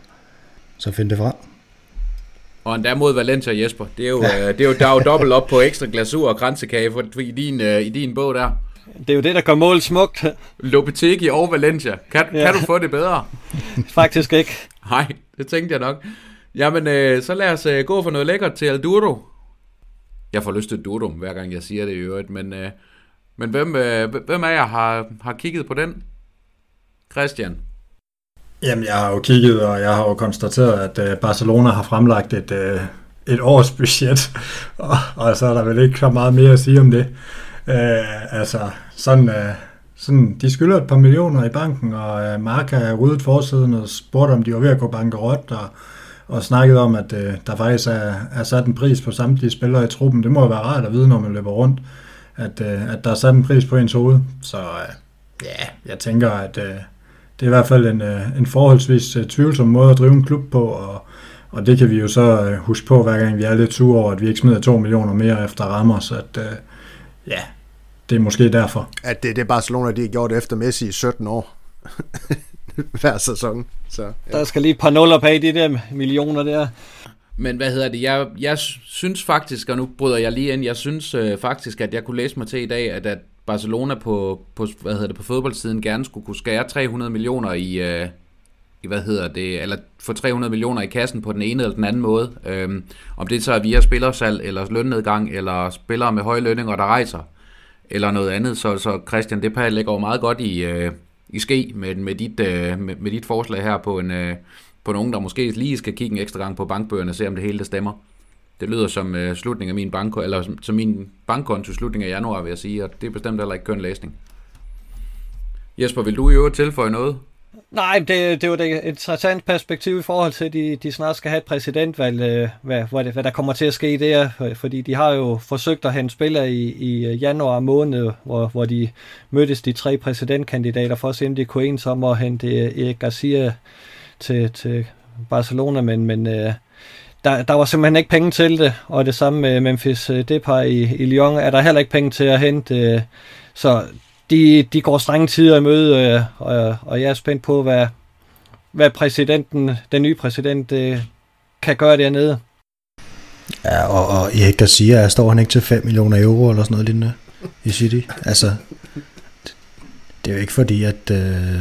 Speaker 7: Så find det frem.
Speaker 1: Og endda mod Valencia, Jesper. Det er jo, øh, det er jo, der er jo dobbelt op på ekstra glasur og kransekage for, i, din, øh, i din bog der.
Speaker 3: Det er jo det, der gør mål smukt.
Speaker 1: Lopetegi og Valencia. Kan, ja. kan du få det bedre?
Speaker 3: Faktisk ikke.
Speaker 1: Nej, det tænkte jeg nok. Jamen, øh, så lad os øh, gå for noget lækkert til Alduro. Jeg får lyst til Dodo, hver gang jeg siger det i øvrigt, men, øh, men hvem, øh, hvem af jer har, har kigget på den? Christian?
Speaker 4: Jamen, jeg har jo kigget, og jeg har jo konstateret, at øh, Barcelona har fremlagt et, øh, et års budget, og, og så er der vel ikke så meget mere at sige om det. Øh, altså, sådan, øh, sådan, de skylder et par millioner i banken, og øh, Mark har ryddet forsiden og spurgt, om de var ved at gå bankerot, og, og snakket om, at øh, der faktisk er, er sat en pris på samtlige spillere i truppen. Det må jo være rart at vide, når man løber rundt, at, øh, at der er sat en pris på ens hoved. Så øh, ja, jeg tænker, at øh, det er i hvert fald en, øh, en forholdsvis øh, tvivlsom måde at drive en klub på, og, og det kan vi jo så øh, huske på, hver gang vi er lidt sure over, at vi ikke smider 2 millioner mere efter Ramos, at øh, ja, det er måske derfor.
Speaker 2: At det, det er Barcelona, de har gjort efter Messi i 17 år. Hver sæson. Så,
Speaker 3: ja. Der skal lige et par nuller bag de der millioner der.
Speaker 1: Men hvad hedder det? Jeg, jeg synes faktisk, og nu bryder jeg lige ind, jeg synes øh, faktisk, at jeg kunne læse mig til i dag, at, at Barcelona på, på, hvad hedder det, på fodboldsiden gerne skulle kunne skære 300 millioner i, øh, i, hvad hedder det, eller få 300 millioner i kassen på den ene eller den anden måde. Øhm, om det så er via spillersal, eller lønnedgang, eller spillere med høje lønninger, der rejser, eller noget andet. Så, så Christian, det lægger jo meget godt i, øh, i ske med, med, dit, øh, med, med dit forslag her på en, øh, på nogen, der måske lige skal kigge en ekstra gang på bankbøgerne og se, om det hele det stemmer. Det lyder som øh, slutningen af min banko, eller som, som min bankkonto slutning af januar, vil jeg sige, og det er bestemt heller ikke køn læsning. Jesper, vil du i øvrigt tilføje noget?
Speaker 3: Nej, det, det var et interessant perspektiv i forhold til, at de, de snart skal have et præsidentvalg, øh, hvad, hvad, det, hvad der kommer til at ske der, øh, fordi de har jo forsøgt at hente spillere i, i øh, januar måned, hvor, hvor de mødtes de tre præsidentkandidater for at se, om de kunne enes om at hente Erik Garcia til, til Barcelona, men, men øh, der, der var simpelthen ikke penge til det, og det samme med Memphis øh, Depay i, i Lyon er der heller ikke penge til at hente, øh, så de, de går strenge tider i møde, øh, og, og jeg er spændt på, hvad, hvad præsidenten, den nye præsident kan gøre dernede.
Speaker 7: Ja, og, og Erik Garcia, står han ikke til 5 millioner euro eller sådan noget lignende i City? Altså, det er jo ikke fordi, at... Øh,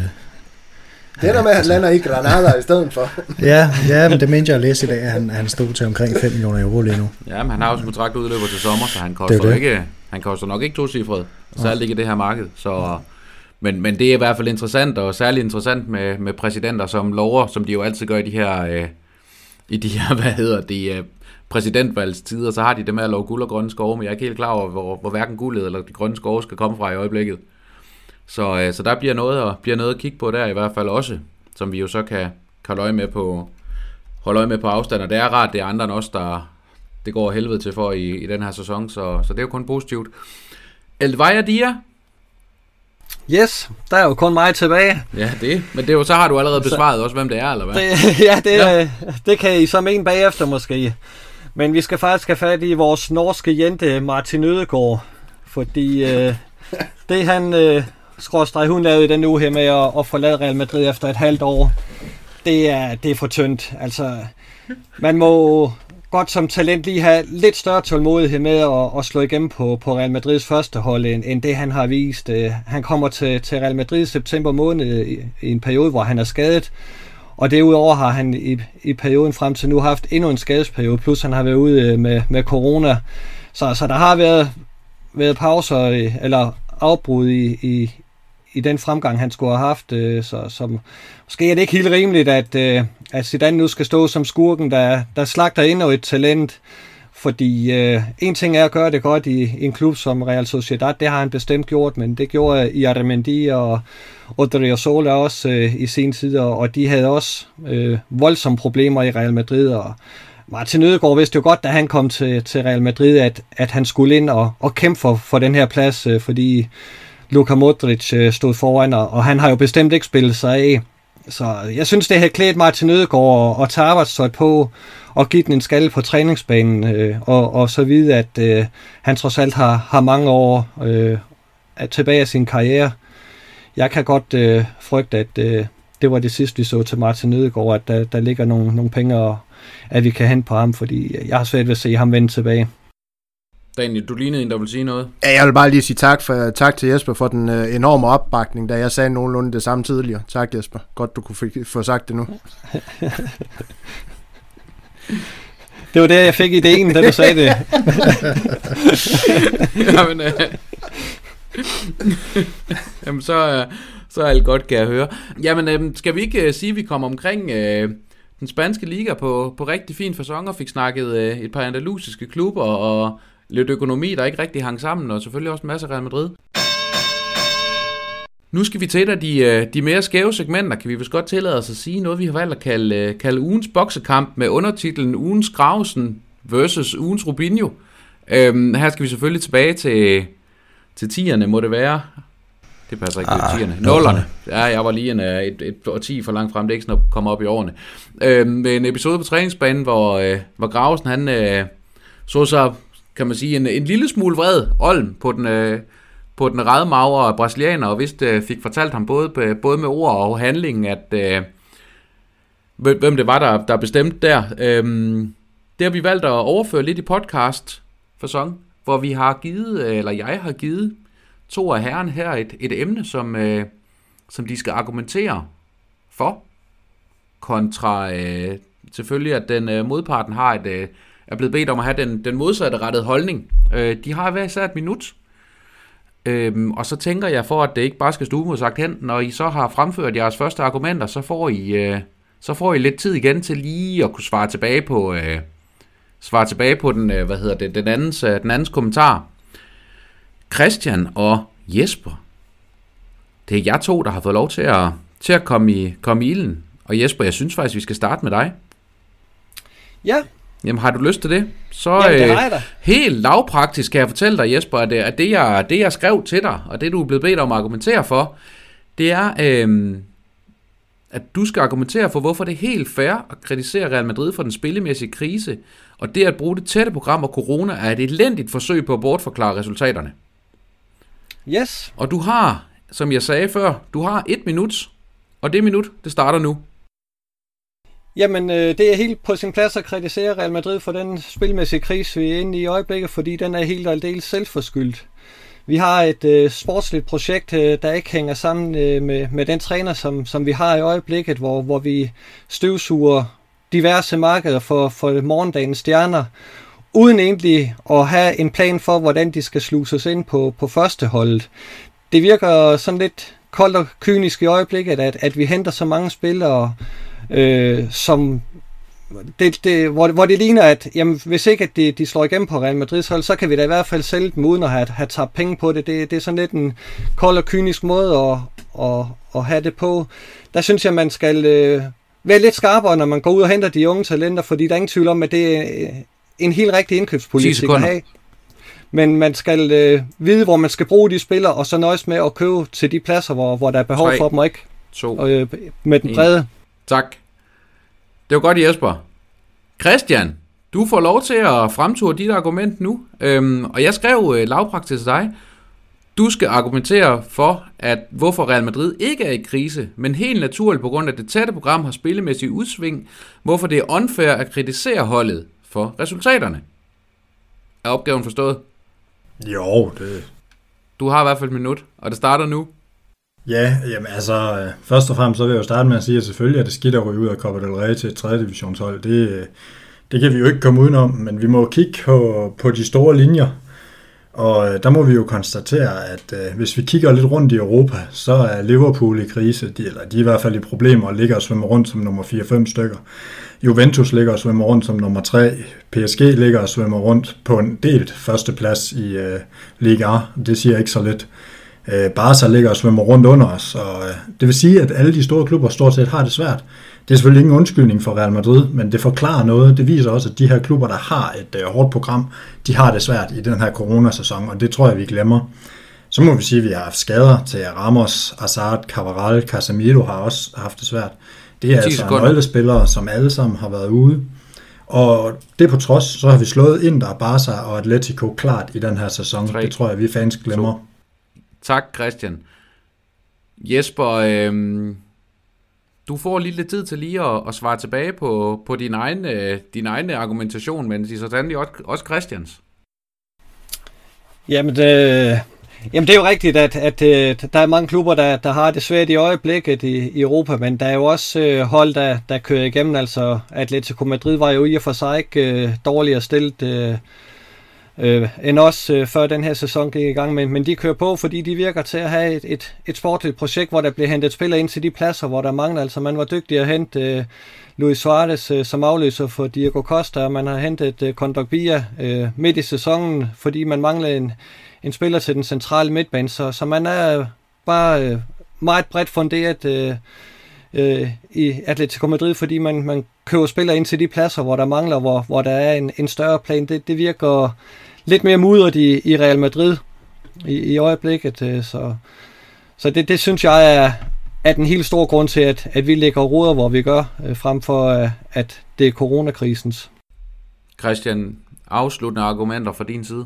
Speaker 2: det er der med, at han lander i Granada i stedet for.
Speaker 7: ja, ja, men det mente jeg at læse i dag, at han, han stod til omkring 5 millioner euro lige nu.
Speaker 1: Ja, men han har også kontrakt udløber til sommer, så han koster det det. ikke Han koster nok ikke to cifret, særligt ikke i det her marked. Så, men, men det er i hvert fald interessant, og særligt interessant med, med præsidenter, som lover, som de jo altid gør i de her, øh, i de her hvad hedder det, øh, præsidentvalgstider, så har de det med at love guld og grønne skove, men jeg er ikke helt klar over, hvor, hvor hverken guldet eller de grønne skove skal komme fra i øjeblikket. Så, øh, så der bliver noget, at, bliver noget at kigge på der i hvert fald også, som vi jo så kan, kan holde øje med på, holde øje med på afstand, og det er rart, det er andre end os, der det går helvede til for i, i den her sæson, så, så det er jo kun positivt. Elvira Dia,
Speaker 3: Yes, der er jo kun mig tilbage.
Speaker 1: Ja, det. Men det er jo, så har du allerede besvaret så, også, hvem det er, eller hvad?
Speaker 3: Det, ja, det, ja. det kan I som en bagefter måske. Men vi skal faktisk have fat i vores norske jente Martin Ødegaard. Fordi øh, det han, øh, skråstrej, hun lavede i den uge her med at, at forlade Real Madrid efter et halvt år, det er, det er for tyndt. Altså, man må godt som talent lige have lidt større tålmodighed med at, at slå igennem på, på Real Madrids første hold, end, end det han har vist. Øh, han kommer til, til Real Madrid i september måned i, i en periode, hvor han er skadet. Og derudover har han i, i perioden frem til nu haft endnu en skadesperiode, plus han har været ude øh, med, med corona. Så, så der har været, været pauser, eller afbrud i, i, i den fremgang, han skulle have haft. Øh, så, så måske er det ikke helt rimeligt, at, øh, at Zidane nu skal stå som skurken, der, der slagter endnu et talent. Fordi øh, en ting er at gøre det godt i, i en klub som Real Sociedad, det har han bestemt gjort, men det gjorde Iarremendi og Odriozola også øh, i sin tid, og, og de havde også øh, voldsomme problemer i Real Madrid, og Martin Ødegaard vidste jo godt, da han kom til, til Real Madrid, at, at han skulle ind og, og kæmpe for, for den her plads, øh, fordi Luka Modric øh, stod foran, og, og han har jo bestemt ikke spillet sig af. Så jeg synes, det havde klædt Martin Ødegaard at, og tage arbejdstøjet på og give den en skalle på træningsbanen, øh, og, og så vide, at øh, han trods alt har, har mange år øh, at tilbage af sin karriere. Jeg kan godt øh, frygte, at øh, det var det sidste, vi så til Martin Ødegaard, at der, der ligger nogle, nogle penge, og, at vi kan hente på ham, fordi jeg har svært ved at se ham vende tilbage.
Speaker 1: Daniel, du lignede en, der vil sige noget.
Speaker 2: Ja, jeg vil bare lige sige tak, for, tak til Jesper for den uh, enorme opbakning, da jeg sagde nogenlunde det samme tidligere. Tak Jesper. Godt, du kunne få sagt det nu.
Speaker 3: det var det, jeg fik ideen, da du sagde det.
Speaker 1: Jamen, uh... Jamen så, uh, så er alt godt, kan jeg høre. Jamen, uh, skal vi ikke uh, sige, at vi kommer omkring... Uh den spanske liga på, på rigtig fin fasong og fik snakket uh, et par andalusiske klubber og lidt økonomi, der ikke rigtig hang sammen, og selvfølgelig også en masse Real Madrid. Nu skal vi til et af de, øh, de mere skæve segmenter, kan vi vist godt tillade os at sige noget, vi har valgt at kalde, øh, kalde ugens boksekamp med undertitlen Ugens Gravesen versus Ugens Rubinho. Øhm, her skal vi selvfølgelig tilbage til, til tierne, må det være. Det passer ikke, ah, tierne. Nullerne. Ja, jeg var lige en, øh, et, et, 10 for langt frem, det er ikke sådan at komme op i årene. Øhm, med en episode på træningsbanen, hvor, hvor Gravesen han øh, så sig kan man sige, en, en lille smule vred Olm på den, øh, på den magre brasilianer, og vist øh, fik fortalt ham både, øh, både med ord og handling, at øh, hvem det var, der, der bestemte der. Øh, det har vi valgt at overføre lidt i podcast fasong, hvor vi har givet, øh, eller jeg har givet to af herren her et, et emne, som, øh, som de skal argumentere for, kontra øh, selvfølgelig, at den øh, modparten har et, øh, er blevet bedt om at have den, den modsatte rettede holdning. Øh, de har hver især et minut. Øhm, og så tænker jeg, for at det ikke bare skal stå sagt hen, når I så har fremført jeres første argumenter, så får I, øh, så får I lidt tid igen til lige at kunne svare tilbage på, øh, svare tilbage på den, øh, hvad hedder det, den, andens, øh, den andens kommentar. Christian og Jesper, det er jeg to, der har fået lov til at, til at komme, i, komme i ilden. Og Jesper, jeg synes faktisk, vi skal starte med dig.
Speaker 3: Ja,
Speaker 1: Jamen har du lyst til det?
Speaker 3: Så Jamen, det.
Speaker 1: Øh, helt lavpraktisk kan jeg fortælle dig, Jesper, at, at det, jeg, det jeg skrev til dig, og det du er blevet bedt om at argumentere for, det er, øh, at du skal argumentere for, hvorfor det er helt fair at kritisere Real Madrid for den spillemæssige krise, og det at bruge det tætte program og corona er et elendigt forsøg på at bortforklare resultaterne.
Speaker 3: Yes.
Speaker 1: Og du har, som jeg sagde før, du har et minut, og det minut, det starter nu.
Speaker 3: Jamen, øh, det er helt på sin plads at kritisere Real Madrid for den spilmæssige krise, vi er inde i i øjeblikket, fordi den er helt og aldeles selvforskyldt. Vi har et øh, sportsligt projekt, øh, der ikke hænger sammen øh, med, med den træner, som, som vi har i øjeblikket, hvor, hvor vi støvsuger diverse markeder for, for morgendagens stjerner, uden egentlig at have en plan for, hvordan de skal sluses ind på, på førsteholdet. Det virker sådan lidt koldt og kynisk i øjeblikket, at, at vi henter så mange spillere, øh, som det, det, hvor, hvor det ligner, at jamen, hvis ikke at de, de slår igennem på Real Madrid hold, så kan vi da i hvert fald sælge dem uden at have, have tabt penge på det. det. Det er sådan lidt en kold og kynisk måde at, at, at have det på. Der synes jeg, man skal øh, være lidt skarpere, når man går ud og henter de unge talenter, fordi der er ingen tvivl om, at det er en helt rigtig indkøbspolitik at have. Men man skal øh, vide, hvor man skal bruge de spillere, og så nøjes med at købe til de pladser, hvor, hvor der er behov 3, for dem, og ikke
Speaker 1: to,
Speaker 3: øh, med den brede.
Speaker 1: Tak. Det var godt, Jesper. Christian, du får lov til at fremture dit argument nu. Øhm, og jeg skrev øh, lavpraktisk til dig. Du skal argumentere for, at hvorfor Real Madrid ikke er i krise, men helt naturligt på grund af det tætte program har spillemæssig udsving, hvorfor det er unfair at kritisere holdet for resultaterne. Er opgaven forstået?
Speaker 4: Jo, det...
Speaker 1: Du har i hvert fald et minut, og det starter nu.
Speaker 4: Ja, jamen altså, øh, først og fremmest så vil jeg jo starte med at sige, at selvfølgelig er det skidt at ryge ud af Copa del Rey til et 3. divisionshold. Det, øh, det kan vi jo ikke komme udenom, men vi må kigge på, på de store linjer. Og øh, der må vi jo konstatere, at øh, hvis vi kigger lidt rundt i Europa, så er Liverpool i krise, de, eller de er i hvert fald i problemer og ligger og svømmer rundt som nummer 4-5 stykker. Juventus ligger og svømmer rundt som nummer 3. PSG ligger og svømmer rundt på en delt førsteplads i øh, Liga A. Det siger ikke så lidt. Øh, Barca ligger og svømmer rundt under os, og øh, det vil sige, at alle de store klubber stort set har det svært. Det er selvfølgelig ingen undskyldning for Real Madrid, men det forklarer noget. Det viser også, at de her klubber, der har et øh, hårdt program, de har det svært i den her coronasæson, og det tror jeg, vi glemmer. Så må vi sige, at vi har haft skader til Ramos, Hazard, Cavaral, Casemiro har også haft det svært. Det er altså nøglespillere, som alle sammen har været ude. Og det på trods, så har vi slået Inter, Barca og Atletico klart i den her sæson. 3, det tror jeg, vi fans glemmer.
Speaker 1: Tak, Christian. Jesper, øh, du får lige lidt tid til lige at, at svare tilbage på, på din, egen, øh, din egen argumentation, men det er sådan også, også Christians.
Speaker 3: Jamen, det, jamen det er jo rigtigt, at, at, at der er mange klubber, der, der har det svært i øjeblikket i, i Europa, men der er jo også øh, hold, der, der kører igennem. Altså Atletico Madrid var jo i og for sig ikke øh, dårligere stillet øh, øh, end også øh, før den her sæson gik i gang. Men, men de kører på, fordi de virker til at have et, et, et sportligt projekt, hvor der bliver hentet spillere ind til de pladser, hvor der mangler. Altså man var dygtig at hente øh, Luis Suarez øh, som afløser for Diego Costa, og man har hentet øh, Kondogbia øh, midt i sæsonen, fordi man manglede en, en spiller til den centrale midtbane. Så, så man er bare øh, meget bredt funderet øh, øh, i Atletico Madrid, fordi man, man køber spillere ind til de pladser, hvor der mangler, hvor, hvor der er en, en større plan. Det, det virker lidt mere mudret i, i Real Madrid i, i øjeblikket. Øh, så så det, det synes jeg er, er den helt store grund til, at, at vi lægger ruder, hvor vi gør, øh, frem for øh, at det er coronakrisens.
Speaker 1: Christian, afsluttende argumenter fra din side?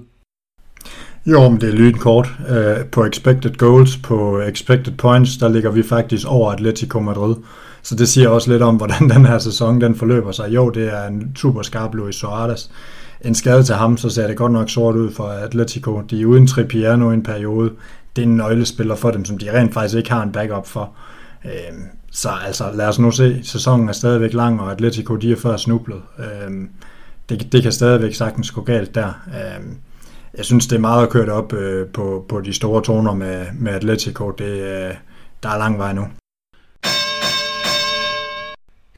Speaker 4: Jo, men det er lydkort. Uh, på expected goals, på expected points, der ligger vi faktisk over Atletico Madrid. Så det siger også lidt om, hvordan den her sæson den forløber sig. Jo, det er en super skarp Luis Suarez, en skade til ham, så ser det godt nok sort ud for Atletico. De er uden Trippier nu en periode. Det er en nøglespiller for dem, som de rent faktisk ikke har en backup for. Øhm, så altså, lad os nu se. Sæsonen er stadigvæk lang, og Atletico de er før snublet. Øhm, det, det kan stadigvæk sagtens gå galt der. Øhm, jeg synes, det er meget at køre det op øh, på, på de store toner med, med Atletico. Det, øh, der er lang vej nu.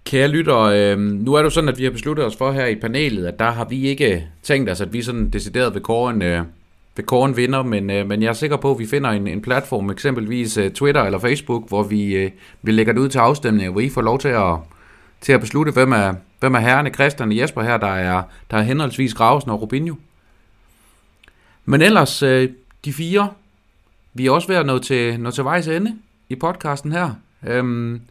Speaker 1: Kære lytter, øh, nu er det jo sådan, at vi har besluttet os for her i panelet, at der har vi ikke tænkt os, at vi sådan decideret vil kåre en, øh, vil kåre en vinder, men, øh, men jeg er sikker på, at vi finder en, en platform, eksempelvis øh, Twitter eller Facebook, hvor vi, øh, vi lægger det ud til afstemning, hvor I får lov til at, til at beslutte, hvem er, hvem er herrene, Christian og Jesper her, der er, der er henholdsvis Gravesen og Rubinho. Men ellers, øh, de fire, vi er også ved at nå til, nå til vejs ende i podcasten her. Øhm,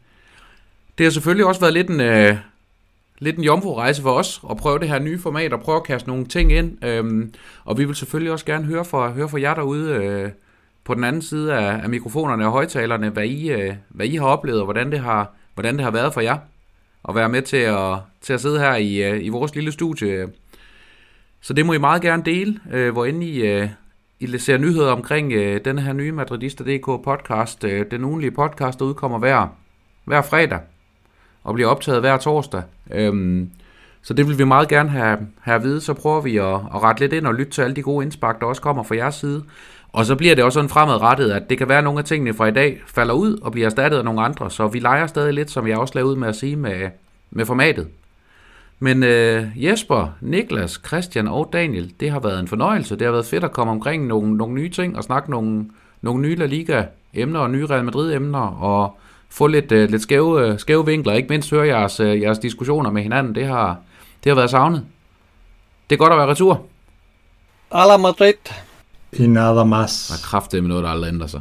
Speaker 1: det har selvfølgelig også været lidt en, øh, lidt en jomfru-rejse for os at prøve det her nye format og prøve at kaste nogle ting ind. Øhm, og vi vil selvfølgelig også gerne høre fra, høre fra jer derude øh, på den anden side af, af mikrofonerne og højtalerne, hvad I, øh, hvad I har oplevet og hvordan det har, hvordan det har været for jer at være med til at, til at sidde her i, øh, i vores lille studie. Så det må I meget gerne dele, øh, hvor end I, øh, I ser nyheder omkring øh, denne her nye Madridista.dk podcast. Øh, den ugenlige podcast, der udkommer hver, hver fredag og bliver optaget hver torsdag. Øhm, Så det vil vi meget gerne have, have at vide. Så prøver vi at, at rette lidt ind og lytte til alle de gode indspark, der også kommer fra jeres side. Og så bliver det også sådan fremadrettet, at det kan være, at nogle af tingene fra i dag falder ud og bliver erstattet af nogle andre. Så vi leger stadig lidt, som jeg også lavede ud med at sige, med, med formatet. Men øh, Jesper, Niklas, Christian og Daniel, det har været en fornøjelse. Det har været fedt at komme omkring nogle, nogle nye ting og snakke nogle, nogle nye La Liga-emner og nye Real Madrid-emner og få lidt, øh, lidt skæve, øh, skæve vinkler. Ikke mindst høre jeres, øh, jeres diskussioner med hinanden. Det har, det har været savnet. Det er godt at være retur.
Speaker 3: Ala Madrid.
Speaker 4: I nada más.
Speaker 1: Der er kraft med noget, der aldrig ændrer sig.